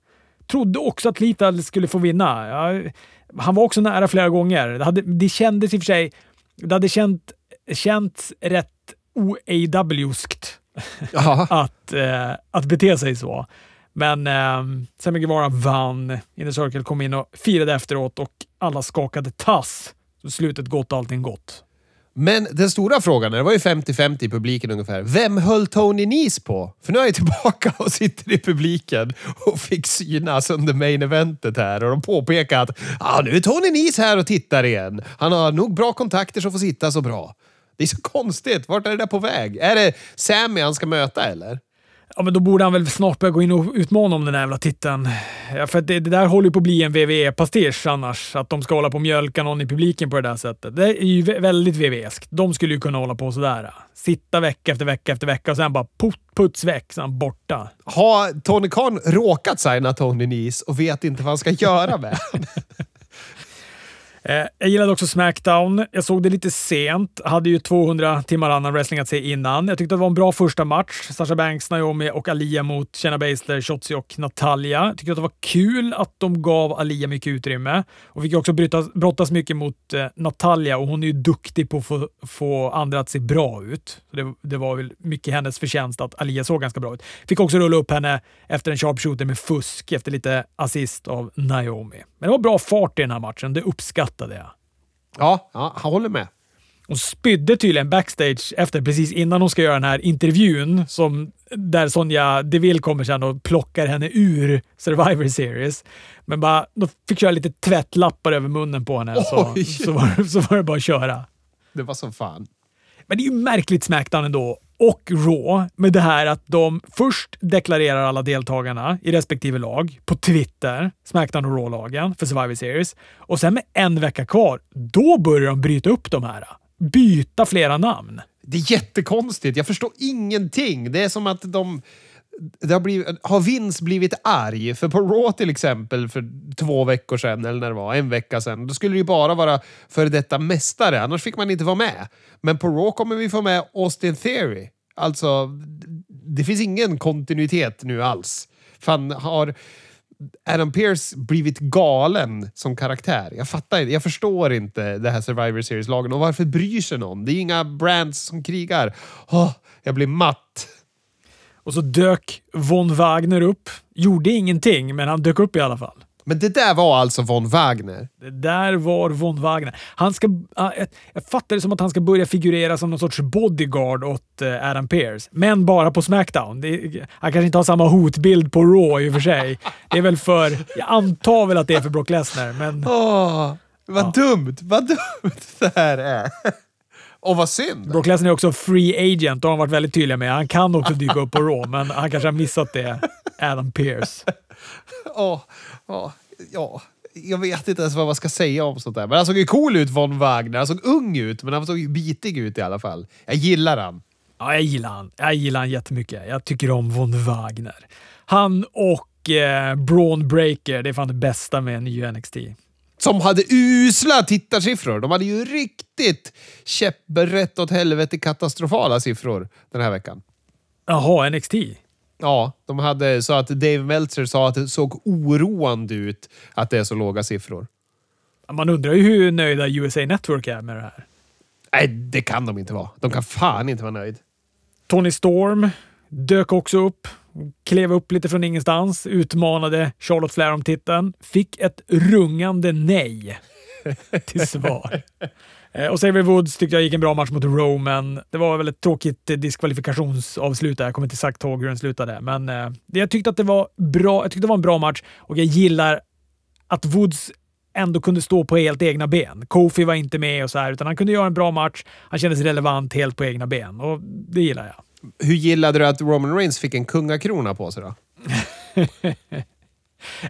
A: Trodde också att Lethal skulle få vinna. Ja, han var också nära flera gånger. Det, hade, det kändes i och för sig... Det hade känt, känts rätt oAW-skt att, eh, att bete sig så. Men eh, Sammy Guevara vann. Inner Circle kom in och firade efteråt och alla skakade tass. Så slutet gott, allting gott.
B: Men den stora frågan, det var ju 50-50 i publiken ungefär. Vem höll Tony Nis på? För nu är jag tillbaka och sitter i publiken och fick synas under main eventet här och de påpekar att ah, nu är Tony Nis här och tittar igen. Han har nog bra kontakter som får sitta så bra. Det är så konstigt. Vart är det där på väg? Är det Sammy han ska möta eller?
A: Ja, men då borde han väl snart börja gå in och utmana om den där jävla titeln. Ja, för det, det, där håller ju på att bli en WWE-pastisch annars. Att de ska hålla på och mjölka någon i publiken på det där sättet. Det är ju väldigt WWE-eskt. De skulle ju kunna hålla på sådär. Sitta vecka efter vecka efter vecka och sen bara put, puts väck, så han borta.
B: Har Tony Khan råkat signa Tony Nese och vet inte vad han ska göra med
A: Eh, jag gillade också Smackdown. Jag såg det lite sent. Hade ju 200 timmar annan wrestling att se innan. Jag tyckte det var en bra första match. Sasha Banks, Naomi och Alia mot Shayna Baszler, Shotzi och Natalia. Jag tyckte att det var kul att de gav Alia mycket utrymme och fick också brottas, brottas mycket mot eh, Natalia och hon är ju duktig på att få, få andra att se bra ut. Så det, det, var väl mycket hennes förtjänst att Alia såg ganska bra ut. Fick också rulla upp henne efter en sharpshooter med fusk efter lite assist av Naomi. Men det var bra fart i den här matchen. Det uppskattade jag.
B: Ja, ja jag håller med.
A: Hon spydde tydligen backstage efter, precis innan hon ska göra den här intervjun som, där Sonja Deville kommer sen och plockar henne ur Survivor Series. Men bara, de fick köra lite tvättlappar över munnen på henne, så, så, var, så var det bara att köra.
B: Det var som fan.
A: Men det är ju märkligt Smackdown ändå och Raw med det här att de först deklarerar alla deltagarna i respektive lag på Twitter, Smackdown och Raw-lagen för Survivor Series. Och sen med en vecka kvar, då börjar de bryta upp de här. Byta flera namn.
B: Det är jättekonstigt. Jag förstår ingenting. Det är som att de det har, blivit, har Vince blivit arg? För på Raw till exempel för två veckor sedan, eller när det var, en vecka sedan, då skulle det ju bara vara före detta mästare, annars fick man inte vara med. Men på Raw kommer vi få med Austin Theory. Alltså, det finns ingen kontinuitet nu alls. Fan, har Adam Pearce blivit galen som karaktär? Jag fattar inte. Jag förstår inte det här Survivor Series-lagen och varför bryr sig någon? Det är inga brands som krigar. Oh, jag blir matt.
A: Och så dök von Wagner upp. Gjorde ingenting, men han dök upp i alla fall.
B: Men det där var alltså von Wagner?
A: Det där var von Wagner. Han ska, jag fattar det som att han ska börja figurera som någon sorts bodyguard åt eh, Adam Pearce, men bara på Smackdown. Det, han kanske inte har samma hotbild på Raw i och för sig. Det är väl för... Jag antar väl att det är för Brock Lesnar, men...
B: Åh, vad ja. dumt! Vad dumt det här är! Och vad synd!
A: Brock Lesnar är också free agent, och har varit väldigt tydliga med. Han kan också dyka upp på Raw, men han kanske har missat det. Adam Pearce.
B: oh, oh, ja, jag vet inte ens vad man ska säga om sånt där. Men han såg ju cool ut, von Wagner. Han såg ung ut, men han såg bitig ut i alla fall. Jag gillar han.
A: Ja, jag gillar han. Jag gillar han jättemycket. Jag tycker om von Wagner. Han och eh, Braun Breaker, det är fan det bästa med nya NXT
B: som hade usla tittarsiffror. De hade ju riktigt käpprätt åt helvete katastrofala siffror den här veckan.
A: Jaha, NXT?
B: Ja, de hade så att Dave Meltzer sa att det såg oroande ut att det är så låga siffror.
A: Man undrar ju hur nöjda USA Network är med det här.
B: Nej, det kan de inte vara. De kan fan inte vara nöjd.
A: Tony Storm dök också upp klev upp lite från ingenstans, utmanade Charlotte Flair om titeln, fick ett rungande nej till svar. Eh, och Xavier Woods tyckte jag gick en bra match mot Roman. Det var väl ett tråkigt diskvalifikationsavslut där. Jag kommer inte exakt ihåg hur den slutade, men eh, jag tyckte att det var bra. Jag tyckte det var en bra match och jag gillar att Woods ändå kunde stå på helt egna ben. Kofi var inte med och så här, utan han kunde göra en bra match. Han kändes relevant helt på egna ben och det gillar jag.
B: Hur gillade du att Roman Reigns fick en kungakrona på sig då?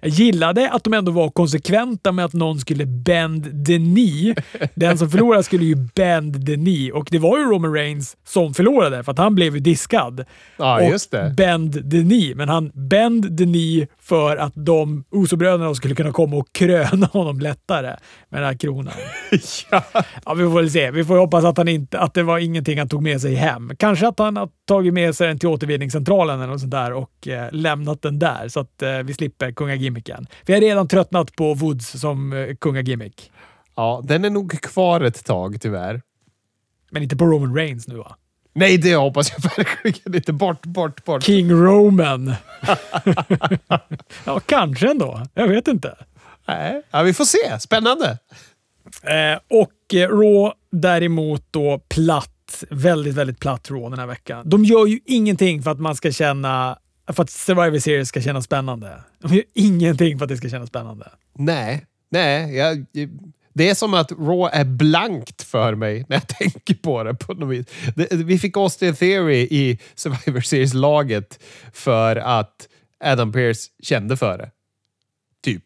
A: Jag gillade att de ändå var konsekventa med att någon skulle bend the knee. Den som förlorade skulle ju bend the knee och det var ju Roman Reigns som förlorade för att han blev ju diskad.
B: Ja,
A: och
B: just det.
A: bend the knee, men han bend the knee för att de Uso-bröderna skulle kunna komma och kröna honom lättare med den här kronan.
B: ja.
A: Ja, vi får väl se. Vi får hoppas att, han inte, att det var ingenting han tog med sig hem. Kanske att han har tagit med sig den till återvinningscentralen eller något sånt där och eh, lämnat den där så att eh, vi slipper kungagimmicken. Vi har redan tröttnat på Woods som eh, kungagimmick.
B: ja, den är nog kvar ett tag tyvärr.
A: Men inte på Roman Reigns nu va?
B: Nej, det hoppas jag verkligen inte. Bort, bort, bort.
A: King Roman. ja, kanske ändå. Jag vet inte.
B: Nej. Ja, vi får se. Spännande.
A: Eh, och eh, Raw däremot då platt. Väldigt, väldigt platt Raw den här veckan. De gör ju ingenting för att man ska känna för att Survivor Series ska kännas spännande. De gör ingenting för att det ska kännas spännande.
B: Nej, nej. Jag, det är som att Raw är blankt för mig när jag tänker på det. På något vis. Vi fick Austin Theory i Survivor Series-laget för att Adam Pearce kände för det. Typ.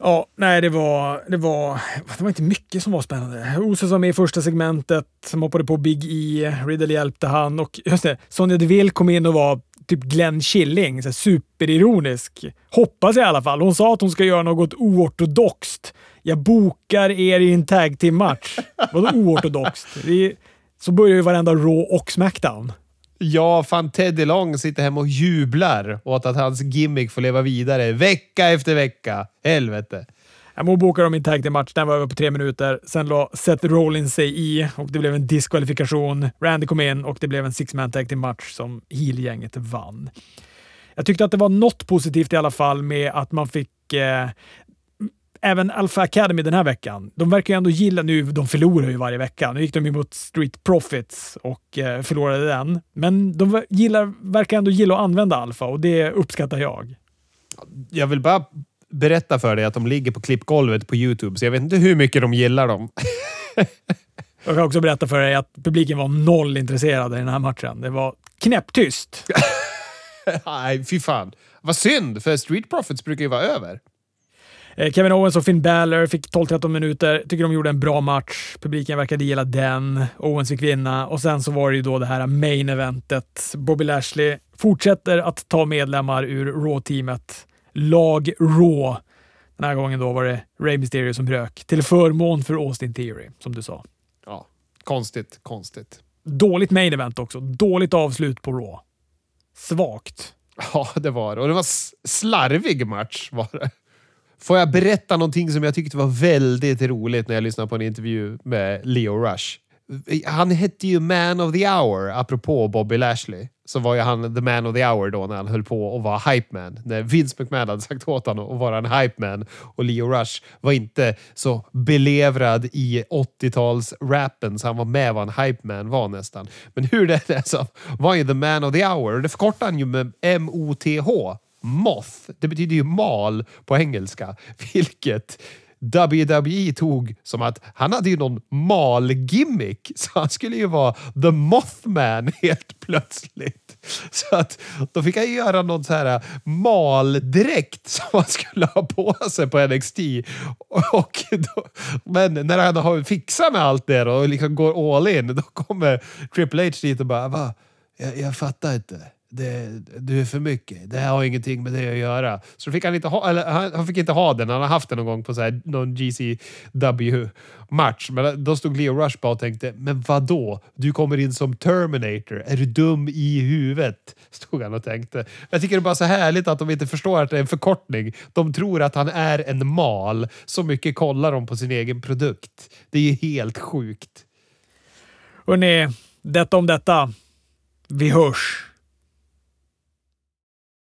A: Ja, nej, det var, det var, det var inte mycket som var spännande. Ose som med i första segmentet, som hoppade på Big E, Riddle hjälpte han och just det, Sonja Deville kom in och var typ Glenn Killing, så här superironisk. Hoppas jag i alla fall. Hon sa att hon ska göra något oortodoxt. Jag bokar er i en tag team match Vadå oortodoxt? Är, så börjar ju varenda Raw och Smackdown.
B: Ja, fan Teddy Long sitter hemma och jublar åt att hans gimmick får leva vidare vecka efter vecka. Helvete.
A: Hon bokade om i en tag match. Den var över på tre minuter. Sen la Seth Rollins sig i och det blev en diskvalifikation. Randy kom in och det blev en six man tag match som heel-gänget vann. Jag tyckte att det var något positivt i alla fall med att man fick eh, även Alpha Academy den här veckan. De verkar ju ändå gilla, nu de förlorar ju varje vecka. Nu gick de ju mot Street Profits och eh, förlorade den. Men de gillar, verkar ändå gilla att använda Alpha och det uppskattar jag.
B: Jag vill bara berätta för dig att de ligger på klippgolvet på Youtube, så jag vet inte hur mycket de gillar dem.
A: jag kan också berätta för dig att publiken var noll intresserad i den här matchen. Det var knäpptyst.
B: Nej, fy fan. Vad synd, för Street Profits brukar ju vara över.
A: Eh, Kevin Owens och Finn Balor fick 12-13 minuter. Tycker de gjorde en bra match. Publiken verkade gilla den. Owens fick vinna och sen så var det ju då det här main eventet. Bobby Lashley fortsätter att ta medlemmar ur Raw-teamet. Lag Raw. Den här gången då var det Rey Mysterio som brök till förmån för Austin Theory, som du sa.
B: Ja, konstigt, konstigt.
A: Dåligt main event också. Dåligt avslut på Raw. Svagt.
B: Ja, det var det. Och det var slarvig match var det. Får jag berätta någonting som jag tyckte var väldigt roligt när jag lyssnade på en intervju med Leo Rush? Han hette ju Man of the Hour, apropå Bobby Lashley. Så var ju han the man of the hour då när han höll på att vara hype man. När Vince McMahon hade sagt åt honom att vara en hype man och Leo Rush var inte så belevrad i 80-tals-rappen så han var med vad en hype man var nästan. Men hur det är så var han ju the man of the hour. och Det förkortade han ju med M-O-T-H. Moth. Det betyder ju mal på engelska, vilket WWE tog som att han hade ju någon mal-gimmick. Så han skulle ju vara the Mothman helt plötsligt. Så att då fick han göra någon så här maldräkt som han skulle ha på sig på NXT. Och då, men när han har fixat med allt det och liksom går all in, då kommer Triple H dit och bara Va? Jag, jag fattar inte det, du är för mycket. Det här har ingenting med det att göra. Så fick han, inte ha, eller, han, han, fick inte ha den. Han har haft den någon gång på så här, någon GCW-match. Men då stod Leo Rush bara och tänkte, men vadå? Du kommer in som Terminator. Är du dum i huvudet? Stod han och tänkte. Jag tycker det är bara så härligt att de inte förstår att det är en förkortning. De tror att han är en mal. Så mycket kollar de på sin egen produkt. Det är ju helt sjukt.
A: Hörrni, detta om detta. Vi hörs.